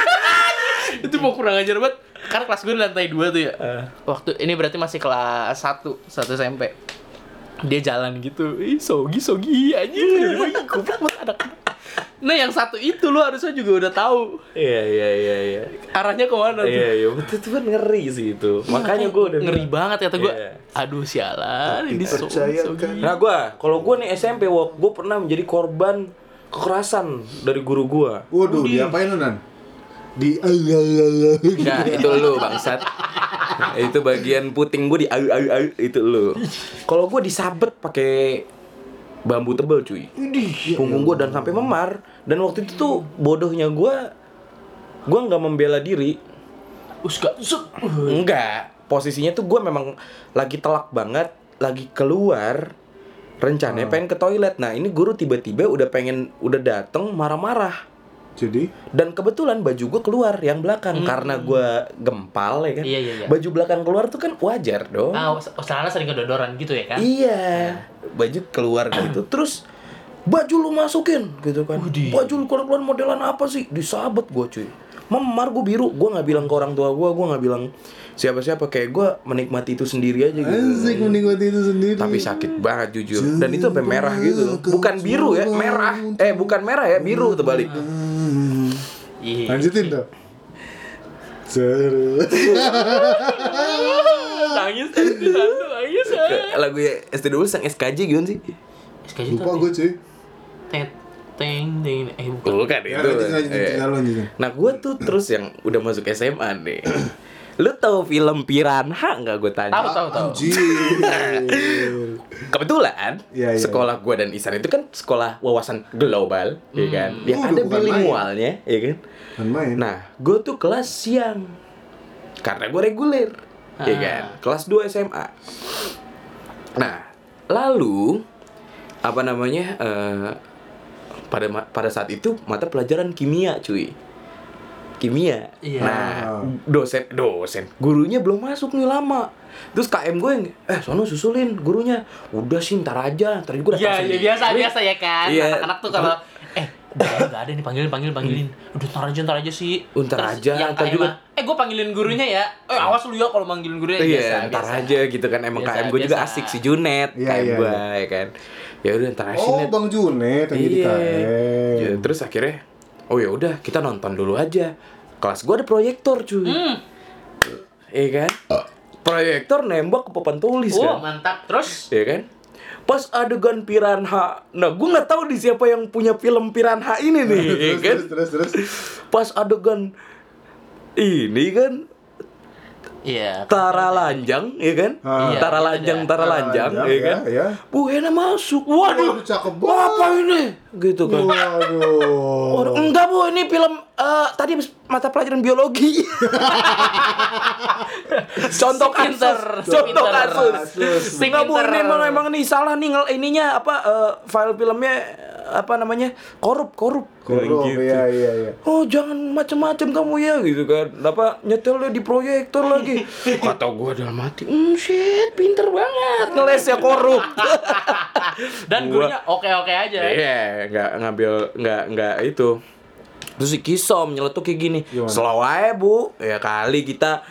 Itu mau kurang ajar banget. Karena kelas gue di lantai dua tuh ya. Waktu ini berarti masih kelas 1 satu SMP dia jalan gitu ih sogi sogi aja goblok banget anak nah yang satu itu lo harusnya juga udah tahu Iya iya iya iya. arahnya ke mana tuh Iya iya betul itu kan ngeri sih itu. Makanya gue udah ngeri banget kata gue Iya. aduh sialan ini sogi sogi Nah gue, kalau gue nih SMP gue pernah menjadi korban kekerasan dari guru gue. Waduh, diapain lu Nan? Di Nah itu lu bangsat. itu bagian puting gue di ayu ayu ayu itu lu. Kalau gue disabet pakai bambu tebel cuy. Punggung gue dan sampai memar. Dan waktu itu tuh bodohnya gue, gue nggak membela diri. Uska. Enggak. Posisinya tuh gue memang lagi telak banget, lagi keluar. Rencananya pengen ke toilet. Nah ini guru tiba-tiba udah pengen, udah dateng marah-marah. Jadi Dan kebetulan baju gue keluar yang belakang karena gue gempal ya kan. Iya, iya, iya. Baju belakang keluar tuh kan wajar dong. Ah, celana sering kedodoran gitu ya kan? Iya. Baju keluar gitu. Terus baju lu masukin gitu kan. Widih. Baju lu keluar modelan apa sih? Disabet gue cuy. Memar gue biru. Gue nggak bilang ke orang tua gue. Gue nggak bilang siapa-siapa. Kayak gue menikmati itu sendiri aja gitu. Asik menikmati itu sendiri. Tapi sakit banget jujur. Dan itu sampai merah gitu. Bukan biru ya, merah. Eh bukan merah ya, biru terbalik. Hmm. Iya. Lanjutin dong. Seru. Nangis nangis. Lagu ya SD dulu sang SKJ gimana sih? SKJ Lupa gue cuy. Tet, teng, teng, eh bukan. Bukan Ya, itu. lanjutin, lanjutin, Eh. lanjutin, lanjutin. Nah gue tuh terus yang udah masuk SMA nih Lu tahu film Piranha nggak gue tanya? Tahu, tahu, tahu. Anjir. Kebetulan Iya, iya. sekolah gue dan Isan itu kan sekolah wawasan global, ya kan? Yang ada bilingualnya, ya kan? Main. Nah, gue tuh kelas siang karena gue reguler, ya Ah. kan? Kelas 2 SMA. Nah, lalu apa namanya? eh, pada pada saat itu mata pelajaran kimia, cuy. Kimia. Iya. Nah, dosen dosen gurunya belum masuk nih lama. Terus KM gue yang, eh sono susulin gurunya. Udah sih ntar aja, ntar gue datang Iya, iya biasa sendiri." biasa ya kan. Iya. Anak-anak tuh kalau nggak ada nih panggilin panggilin panggilin. Udah ntar aja ntar aja sih. Oh, ntar Terus aja, yang ntar KM, juga. Eh gue panggilin gurunya ya. Eh awas lu ya kalau manggilin gurunya Iya, biasa. ntar biasa. aja gitu kan emang Biasa, KM gue juga asik si Junet, Iya, KM iya, gue ya kan. Ya udah ntar aja Oh, Net. Bang Junet yang jadi Iya. KM. Ya, terus akhirnya oh ya udah kita nonton dulu aja. Kelas gue ada proyektor cuy. Hmm. Iya kan? Proyektor nembak ke papan tulis Oh, kan. mantap. Terus Iya kan? Pas adegan Piranha. Nah, gue nggak tahu di siapa yang punya film Piranha ini nih, ya terus, kan? terus, terus, terus. Pas adegan ini kan Iya. Tara Lanjang, ya kan? Ah. Iya, Tara itu Lanjang, dia. Tara Tara Lanjang, Lanjang, ya kan? ya, ya. Bu Hena masuk. Waduh, Waduh, cakep apa ini? Gitu kan. Waduh. Waduh, enggak bu, ini film eh, tadi mata pelajaran biologi. Contoh Si kasus, contoh kasus. Si Enggak bu, ini emang emang nih salah nih ngel ininya apa eh, file filmnya apa namanya korup korup. Korup, Gitu. iya, iya, iya. Oh jangan macem-macem kamu ya gitu kan Apa nyetelnya di proyektor lagi Kata gua dalam hati Hmm shit pinter banget Ngelesnya korup Dan Gua- gurunya oke-oke aja. Iya, nggak ngambil nggak nggak itu. Terus si Kisom nyeletuk kayak gini. Gimana? Slow aja, Bu. Ya kali kita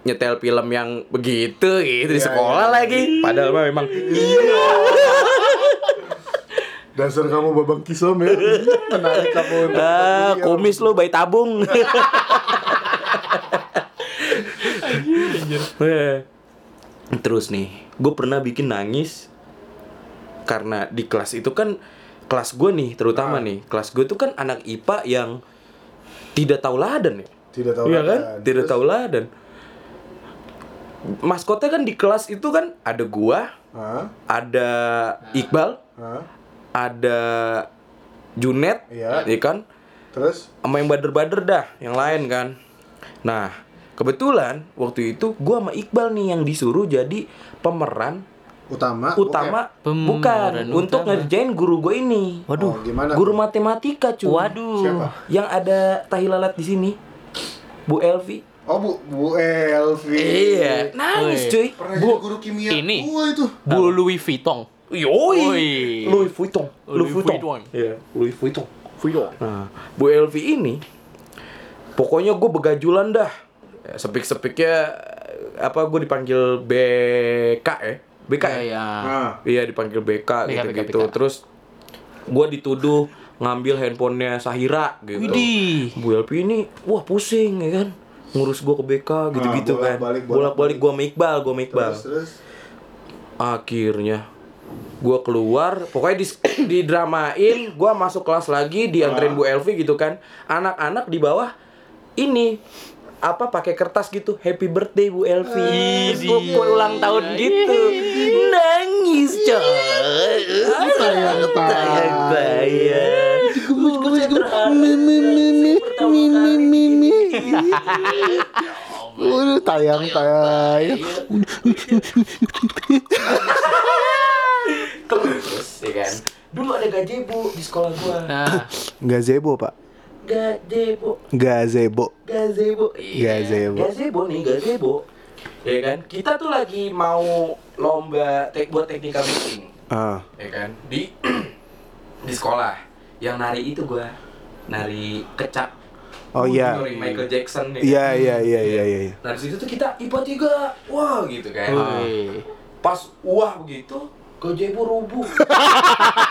nyetel film yang begitu gitu di Iya, sekolah iya. lagi. Padahal mah memang iya. Dasar kamu babang kisom ya. Menarik kamu Ah, kumis lu bayi tabung. Terus nih, gue pernah bikin nangis karena di kelas itu kan kelas gue nih terutama Ah. nih kelas gue tuh kan anak IPA yang tidak tahu ladan ya Tidak tahu iya kan tidak Terus? tahu ladan maskotnya kan di kelas itu kan ada gua Hah? ada Iqbal Hah? Ada Junet Iya. ya kan Terus? sama yang bader-bader dah yang lain kan nah kebetulan waktu itu gua sama Iqbal nih yang disuruh jadi pemeran Utama. utama Pemeran bukan untuk utama. ngerjain guru gue ini Waduh. Oh, gimana? guru tuh? matematika cuy Waduh. Siapa? yang ada tahi lalat di sini Bu Elvi Oh Bu Bu Elvi. iya nangis cuy Pernah Bu jadi guru kimia. Ini. Gua itu. Bu Louis Vuitton. Yoi. Louis Vuitton, Louis Louis Vuitton, Vuitton. Iya, Louis Vuitton, Vuitton. Nah, Bu Elvi ini, pokoknya gue begajulan dah. Ya, Sepik-sepiknya apa gue dipanggil BK ya, BK ya? Iya, iya. Ah. Iya dipanggil BK, BK, gitu-gitu. BK. Terus gue dituduh ngambil handphonenya Sahira gitu. Widih. Bu Elvi ini, wah pusing ya kan, ngurus gue ke BK gitu-gitu Ah, kan. bolak-balik, Bolak-balik gue sama Iqbal, gue sama Iqbal. Terus terus. Akhirnya gua keluar, pokoknya di didramain, gua masuk kelas lagi, dianterin Bu Elvi gitu kan. Anak-anak di bawah ini apa pakai kertas gitu happy birthday Bu Elvi. Idih. Gua- gua ulang tahun gitu. Nangis coy. Sayang, Udah tayang tayang. Terus ya kan dulu ada gazebo di sekolah gua Nah, Gazebo pak. gazebo Gazebo. gazebo iya Gazebo. gazebo nih gazebo ya kan kita tuh lagi mau lomba tek buat technical meeting Ah. ya kan di di sekolah yang nari itu gua nari kecap Oh, iya. Michael Jackson ya kan? Iya iya iya iya iya. nah di situ tuh kita IPA tiga wah gitu kan woi. pas wah begitu gazebo rubuh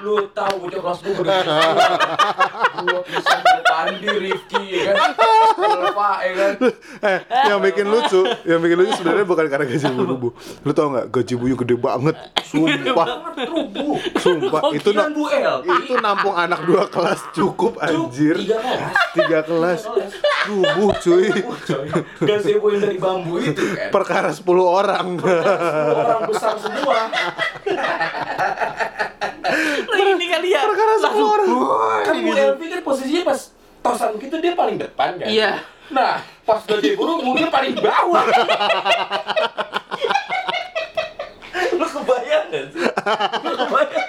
lu tahu bocah kelas gue udah gua bisa Pandi, Rifki ya kan? Elva ya kan? Eh, yang bikin lucu, yang bikin lucu sebenarnya bukan karena gaji rubuh. Lu tau nggak? Gaji buyu gede banget, sumpah, sumpah. Itu na- Bu itu nampung anak dua kelas cukup anjir. tiga kelas. Rubuh cuy. gazebo yang dari bambu itu kan? Perkara 10 orang. orang besar semua Lah ini kali ya. Perkara 10 orang. kan Bu Elvi kan posisinya pas tosan gitu dia paling depan kan. Iya. nah pas gazebo rubuh dia paling bawah. Lu kebayang gak sih? Lu kebayang?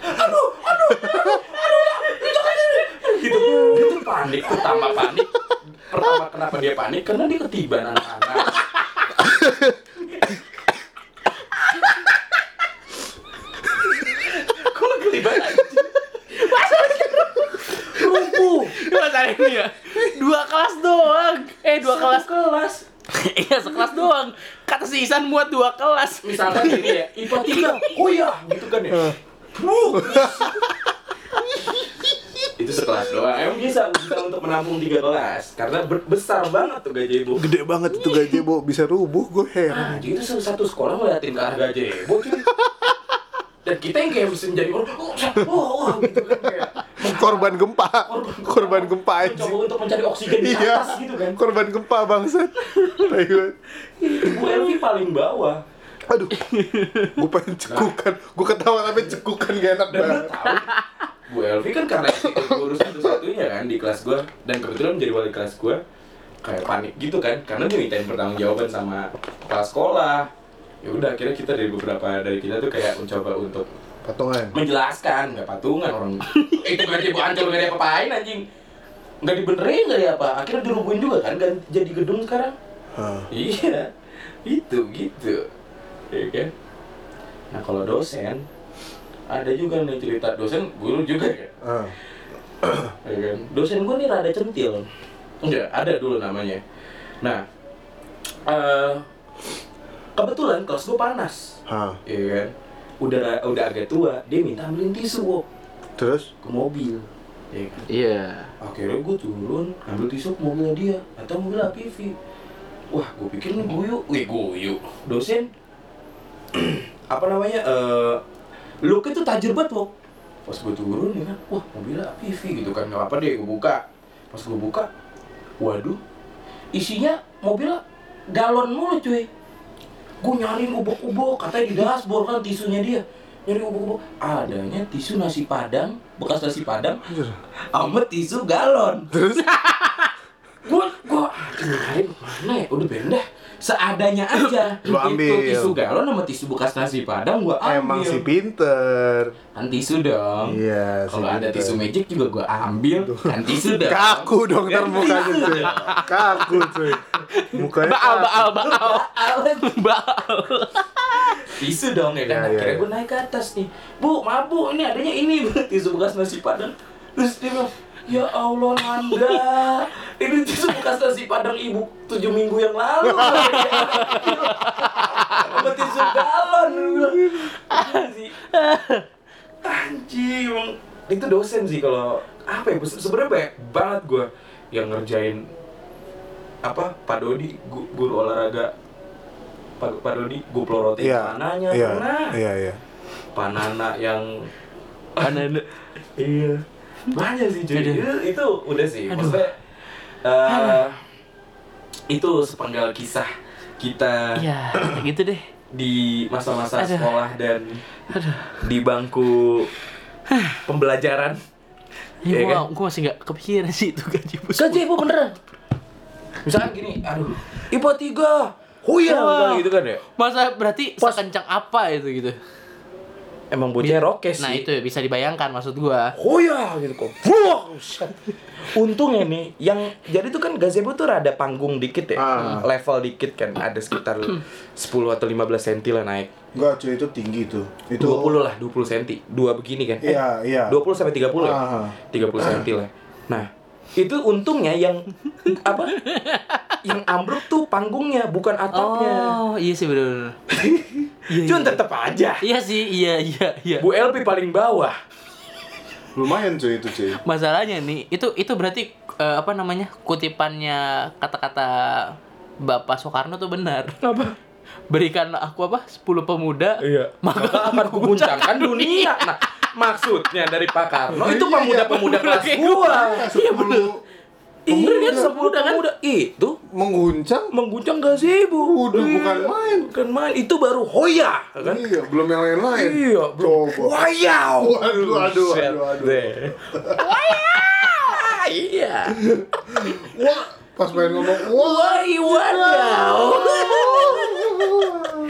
Aduh aduh aduh aduh itu kan gitu. Dia tuh panik pertama panik. Pertama kenapa dia panik? Karena dia ketiban anak-anak lumpuh Masalah ini ya. Dua kelas doang. Eh, dua Satu kelas. kelas Iya, sekelas doang. Kata si Isan muat dua kelas. misalkan gini ya IPA tiga oh iya gitu kan ya Wuh. itu sekelas doang emang bisa bisa untuk menampung tiga kelas karena ber- besar banget tuh gazebo Gede banget itu gazebo bisa rubuh, gue nah heran. jadi tuh satu sekolah ngeliatin ke arah gazebo cuy dan kita yang kayak mesti menjadi orang oh, oh, oh, gitu kan kayak. Korban gempa, korban gempa. Mencoba anjing. untuk mencari oksigen di Iya, atas gitu kan. Korban gempa bangsat. Ayo. Bu Elvi paling bawah. Aduh, gue pengen cekukan, gue ketawa tapi cekukan gak enak dan banget. tahu Bu Elvi kan karena guru satu-satunya kan di kelas gua. Dan kebetulan menjadi wali kelas gua kayak panik gitu kan. Karena dia mintain pertanggungjawaban sama kepala sekolah ya udah akhirnya kita dari beberapa dari kita tuh kayak mencoba untuk Patungan. menjelaskan nggak patungan orang. Itu kan bu hancur nggak ada apa-apain anjing. Nggak dibenerin nggak apa akhirnya dirubuhin juga kan gan- jadi gedung sekarang. Hah. iya itu gitu. Ya kan? Nah kalau dosen ada juga nih cerita dosen guru juga ya. Ya kan? Dosen gue nih rada centil. Enggak ada dulu namanya. Nah eh kebetulan kelas gue panas. Hah. ya kan? Udah udah agak tua dia minta ambilin tisu. Wok, Terus? ke mobil. Ya kan? Iya. akhirnya gue turun ambil tisu ke mobilnya dia. Atau mobil APV wah gue pikir nih guyu. Wih guyu. Dosen? Apa namanya eh look itu tajir banget Wok. pas gue turun ya kan wah mobilnya APV gitu kan. Nggak apa deh gue buka. Pas gue buka waduh isinya mobilnya galon mulu cuy gue nyariin ubok-ubok katanya di dashboard kan tisunya dia. Nyari ubok-ubok adanya tisu nasi padang bekas nasi padang sama tisu galon. Terus? gue gue nyariin mana ya? Udah pindah seadanya aja. Lu ambil. Itu tisu galon sama tisu bekas nasi padang gua ambil. Emang si pinter. kan tisu dong. Iya, si Kalau ada pinter. tisu magic juga gua ambil. Kan tisu dong. Kaku dong ntar Kan mukanya cuy. Kaku cuy. Mukanya Baal, baal, baal. Baal. tisu dong ya kan Iya, iya, akhirnya iya. gue naik ke atas nih bu maaf bu ini adanya ini tisu bekas nasi padang terus dia bilang ya Allah Nanda ini tisu bekas nasi padang ibu tujuh minggu yang lalu sama tisu galon. Anjing. emang itu dosen sih kalau apa ya Se- sebenarnya banyak banget gue yang ngerjain apa Pak Dodi gu- guru olahraga Pak, Pak Dodi gue pelorotin Iya. panahnya Iya. pernah Iya, iya. Pak Nana yang Mana iya banyak sih cuy Aduh. itu, itu udah sih Aduh. maksudnya eh, itu sepenggal kisah kita Ya, gitu deh. di masa-masa Aduh. sekolah dan di bangku pembelajaran Ya, Iya gua, kan? gua masih gak kepikiran sih itu gaji bos. gaji ibu beneran misalkan gini aduh IPA tiga huya Wah. misalnya gitu kan ya Masa berarti sekencang apa itu gitu? Emang bocah rokes Nah sih itu ya, bisa dibayangkan maksud gua. Hoya gitu kok. Untungnya nih, yang jadi tuh kan gazebo tuh rada panggung dikit ya, Ah. level dikit kan, ada sekitar 10 atau 15 cm lah naik. Enggak cuy itu tinggi tuh. Itu 20 lah, 20 cm. Dua begini kan. Eh, Iya, iya. 20 sampai 30 ya? Ah. 30 cm lah. Nah, itu untungnya yang apa? yang ambruk tuh panggungnya, bukan atapnya. Oh, iya sih bener. Iya, Cuman iya. tetep aja. Iya sih, iya iya iya. Bu LP paling bawah. lumayan cuy itu cuy. Masalahnya nih, itu itu berarti eh, apa namanya? kutipannya kata-kata Bapak Soekarno tuh benar. Apa? Berikan aku apa? 10 pemuda. Iya. Maka akan kuguncangkan dunia. Nah, maksudnya dari Pak Karno itu pemuda-pemuda kelas gua. Iya bener. Iya kan Pemuda. sepuluh pemuda itu Mengguncang? mengguncang gazebo. Waduh, bukan main. Bukan main. Itu baru hoya, kan? Iya, belum yang lain-lain. Iya, bro. Coba. Wayaw. Waduh, aduh, aduh, aduh. Wayaw. Iya. Wah, pas pengen ngomong, wah, wadaw.